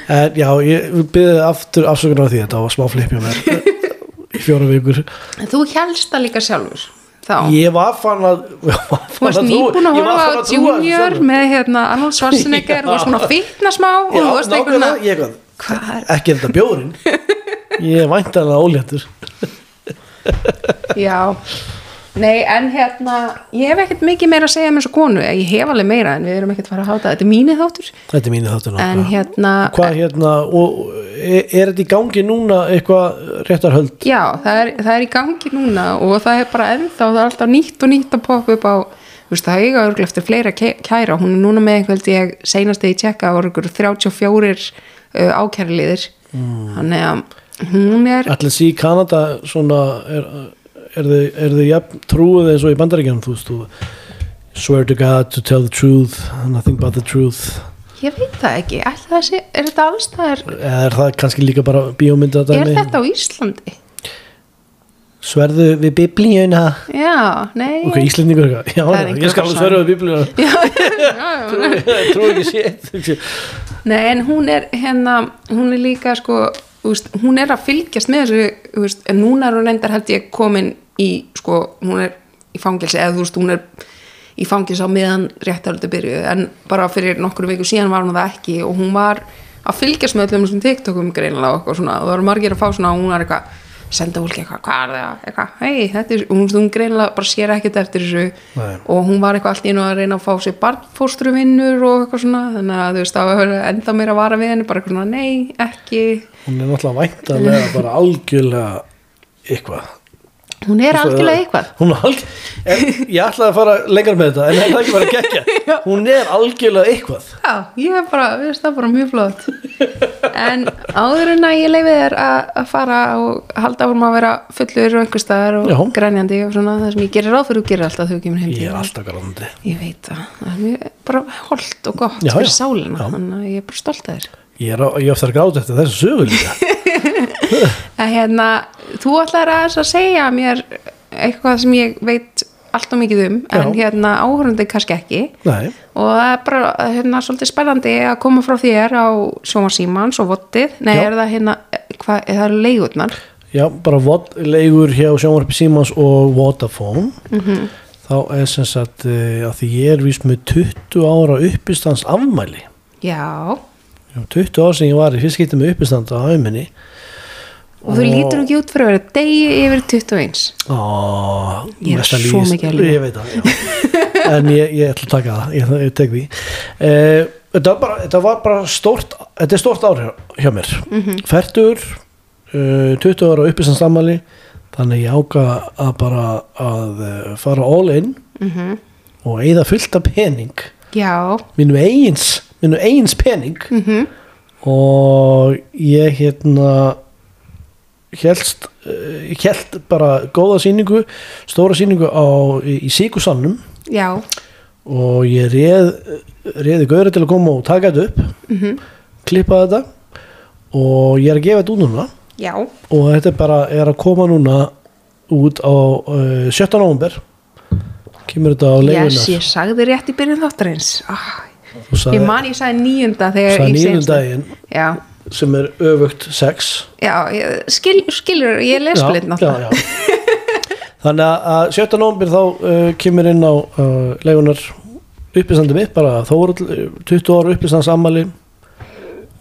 En já, ég byrði aftur afsökunar á því þetta var smá flippja mér í fjóra vikur. Þú helst það líka sjálfur þá? Ég var fann að *laughs* Þú varst nýbúin að horfa á Junior með hérna Arnold Schwarzenegger. Og að fitna smá og þú varst einhvern veginn er, Ekki er þetta bjórin *laughs* Ég er væntanlega óléttur. Já nei en hérna ég hef ekkert mikið meira að segja með þessu konu ég hef alveg meira en við erum ekkert að fara að háta. Þetta er mínið þáttur. Þetta er mínu þáttur en hérna Hvað hérna, og er, er þetta í gangi núna eitthvað réttarhöld? já það er, það er í gangi núna og það er bara ennþá það er alltaf nýtt og nýtt að poppa upp á þú veist, það eiga örgulega eftir fleira kæra. Hún er núna með einhvern ég seinast í tjekka voru ykkur 34 uh, ákærliðir mm. þannig að hún er Allir sí Kanada svona er, er þið, er þið jafn trúið eins og í bandaríkjanum þú veist þú swear to God to tell the truth nothing but the truth? Ég veit það ekki, það sé, er þetta allstæðar, er það kannski líka bara bíómynda er þetta á Íslandi? sverðu við biblíuna? Já, nei. Ok, Íslendingur já, ég skal alveg sverðu við biblíuna. *laughs* Já, já, trú ekki sétt Nei, en hún er hérna, hún er líka sko, veist, hún er að fylgjast með þessu, veist, en núna er hún reyndar held ég komin í, sko, hún er í fangilsi, eða þú veist, hún er í fangilsi á meðan réttaröldu byrjuð, en bara fyrir nokkru viku síðan var hún það ekki og hún var að fylgjast með öllum þessum TikTokum greinilega og svona, það var margir að fá svona og hún var eitthvað, senda fólki eitthvað, hvað er það, eitthvað, hei, þetta er, hún, hún greinilega bara sér ekkert eftir þessu. Nei. og hún var eitthvað allt í einu að reyna að fá sér barnfóstruvinnur og eitthvað svona þannig að þú veist það var enda meira að vara við henni bara eitthvað nei, ekki. Hún er náttúrulega væntanlega bara algjörlega eitthvað hún er algjörlega eitthvað. Hún er algjörlega ég ætlaði að fara lengra með þetta en það er ekki bara að gegja *laughs* hún er algjörlega eitthvað. Já, ég er bara, við veist það bara mjög flott. En áður en að ég leiði þér að að fara og halda áfram að vera fullur og einhver staðar og Já. grænjandi og svona það sem ég gerir ráð fyrir og gerir alltaf þú kemur heim ég er alltaf garandi ég veit það, það er mjög bara holdt og gott Já, fyrir sálina þannig að ég er bara stolt að þér. Ég er, ég *laughs* þú ætlar að, að segja mér eitthvað sem ég veit allt og mikið um en Já. hérna áhörandi kannski ekki. Nei, og það er bara hérna svolítið spennandi að koma frá þér á Sjóma Símans og Vottið, nei Já. er það hérna hvað, er það leigurnar? Já, bara vod, leigur hjá sjónvarpi Símans og Vodafone. Þá er sem sagt uh, að því ég er vís með 20 ára uppistans afmæli já, Já, 20 ár sem ég var í fyrst getið með uppistand á auðminni og þú lítur ekki út fyrir að vera degi yfir 21 Ó, Ég er svo mikið að já. En ég, ég ætla að taka það, ég, ég tek því. Uh, þetta, var bara, þetta var bara stórt Þetta er stórt ár hjá, mér. Mhm. Fertur uh, 20 ára uppi sem stammali Þannig ég áka að bara að uh, fara all in mm og eigða fullt af pening. Já, mínum eigins minnu eins pening. Mhm. -hmm. og ég hérna helst held bara góða sýningu stóra sýningu á, í, já, og ég reð reði gauri til að koma og taka þetta upp mhm, klippa þetta. Og ég er að gefa þetta út núna. Já. Og þetta bara er að koma núna út á uh, 17. november kemur þetta á leiguna yes, ég sagði rétt í byrjun þáttarins. Ah, ég man ég sagði níunda þegar seinasta- daginn. Já, sem er öfugt 6 já, skil, skilur ég les blind já, náttúrulega *laughs* þannig að- að 17. november þá uh, kemur inn á uh, leigunar uppistandi mitt bara þórull 20 ára uppistands ammali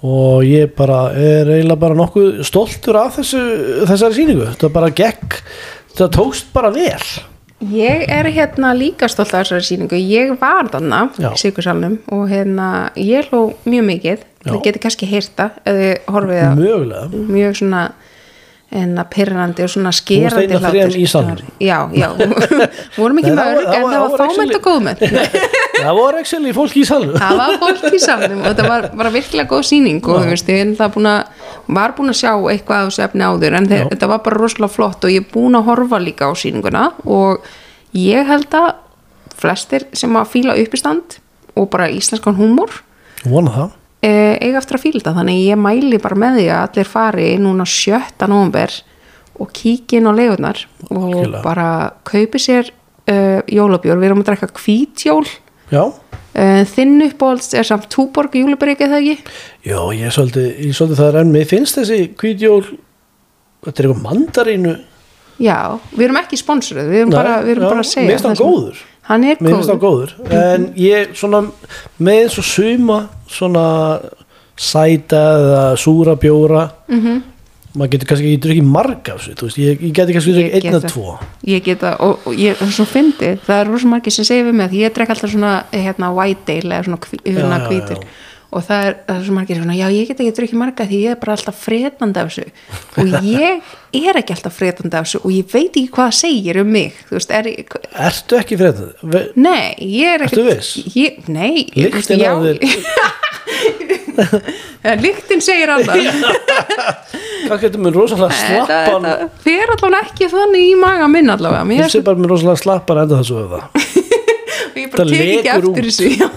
og ég bara er eiginlega bara nokkuð stoltur af þessu, þessari sýningu þetta bara gekk þetta tókst bara vel Ég er hérna líka stolt af þessari sýningu. Ég var Já. í Sigursalnum og hérna ég hló mjög mikið. Þið geti kannski heyrta mjög svona en að pyrrandi og svona varst skerandi ein af þrem í salnum. Já, já, *laughs* vorum ekki það var- það en var- það það var var fámænt og góðmænt það voru *laughs* ekki fólk í salnu það var fólk í salnum og þetta var bara virkilega góð sýning og þú veist, ég er náttúrulega búin að var búin að sjá eitthvað af þessu efni áður en þeir, þetta var bara rosalega flott og ég er búin að horfa líka á sýninguna og ég held að flestir sem að fíla uppistand og bara íslenskan húmor vona það eiga eftir að fíla þetta þannig ég mæli bara með því að allir fari núna 7. november og kíki inn á leigunar og Algjörlega. bara kaupi sér uh, jólabjór, við erum að drekka hvítjól já, uh, þinn uppáhalds er samt túborg júlibrygg eða ekki? já ég svolítið, ég er svolítið það en mér finnst þessi hvítjól þetta er eitthvað mandarínu Já, við erum ekki sponsoruð, við erum, Nei, bara, við erum já, bara að segja mér finnst það góður. Hann er finnst það góður góður en ég svona með og suma svona sæta eða súra bjóra Mhm. maður getur kannski ekki drukkið marga af þessu ég, ég geti kannski drukkið einn get eða það. tvo Ég geta, og, og ég er svo fyndið, það er rosa margir sem segir við mig að ég drekk alltaf svona hérna white ale eða svona, hvítur. Og það er, það er svo margir svona, já ég get ekki drukkið marga því ég er bara alltaf fredandi af þessu. Og *laughs* ég er ekki alltaf fredandi af þessu og ég veit ekki hvað það segir um mig þú veist, er ertu ekki þetta? nei, ég er ekki Ertu viss? Ég, nei, já, af þér. Ja, *laughs* Lyktin segir annað. *laughs* Hvað getur mér rosalega þetta, slappan þetta fer allavega ekki þannig í maga minn allavega. Er sé bara mér rosalega slappan enda þessu og ég bara tek ekki eftir þessu já.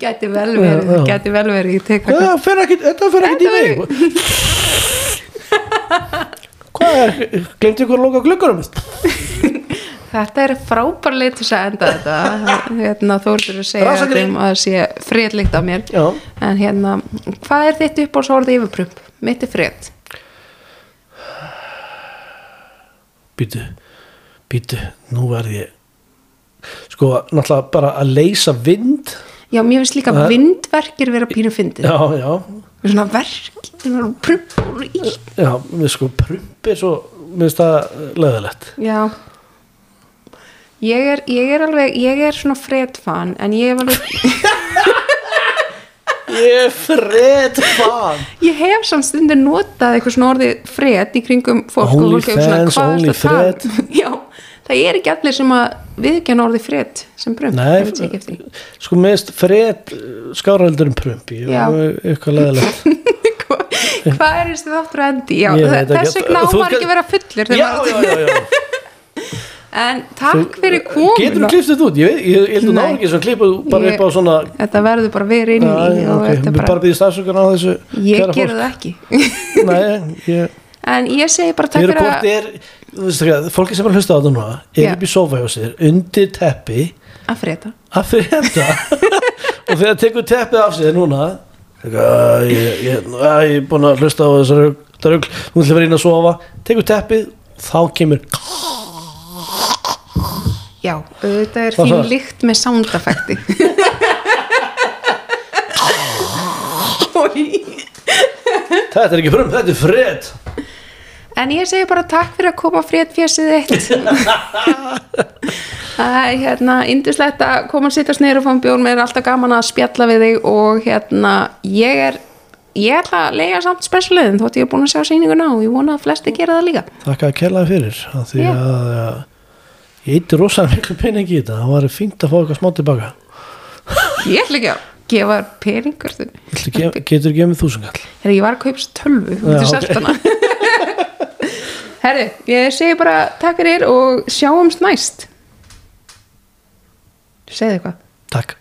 Gæti vel verið Já, já. gæti vel verið, ég tek það þetta fer ekki í mig *laughs* Hvað er, glemdi ykkur að loka gluggurum? þetta er frábær leið til þess að enda þetta hérna Þórður að segja að það sé fredlikt af mér Já. en hérna, hvað er þitt upp á svorði yfirprump? Mitt er fred Býtu, býtu, nú verð ég Sko, náttúrulega bara að leysa vind já, mér finnst líka Það- vindverkir vera pínu fyndið. Já, já, svona verk, svona prump og illt. já, við sko prumpi svo, mér finnst það leðilegt já. Ég er, ég er alveg ég er svona fredfan en ég hef alveg *laughs* Ég er fred fan Ég hef samt stundir notað eitthvað svona orðið fred í kringum fólk og Only fólk hefur svona, fans, hvað only ertu að tala um? *laughs* Já, það er ekki allir sem að viðkjanna orðið fred sem því. sko finnst fred skáraldur en prumpi Já. Eitthvað leðilegt *laughs* Hva- Hvað er þessi þáttur endi? Já, Ég þess vegna á Þú maður skal- ekki vera fullur Já, já, *laughs* En takk fyrir komin Getur þú klift þetta út? Ég, veit- ég, ég held að náður ekki sem klippa bara Ég- upp á svona Þetta verður bara verið inn í Já, og ok, þetta við er bara, býðum stafsökun á þessu Ég gerði það ekki Nei, ég, *laughs* En ég segi bara takk fyrir að, fólki sem er að hlusta á þetta núna er upp í sofa hjá sér, undir teppi. Að freda *laughs* og þegar tekur teppið af sér núna eitthvað, ég, ég, ég, er búin að hlusta á þessar rugl, hún ætla að vera inn að sofa. Tekur teppið, þá kemur Já, þetta er það? lykt með soundeffekti. *laughs* Þetta er ekki frum, þetta er fred En ég segi bara takk fyrir að koma frétt fjössið eitt *laughs* Það er hérna indislegt að koma að sittast niður og fá um bjórn mér er alltaf gaman að spjalla við þig og hérna ég er ég ætla að lega samt spesialiðin þótt ég er búin að sjá sýninguna og ég vona að flesti gera það líka. Þakka að kella fyrir að því Já. að ja, ég eitti rosalega miklu pening í þetta. Það var fínt að fá eitthvað smá tilbaka. Ég ætla ekki að gefa peningur getur gefið þúsungall ég var að kaupa þessu tölvu, *laughs* þú Já, getur ok. selt hana Herri, ég segi bara takk fyrir og sjáumst næst. Segðu eitthvað. Takk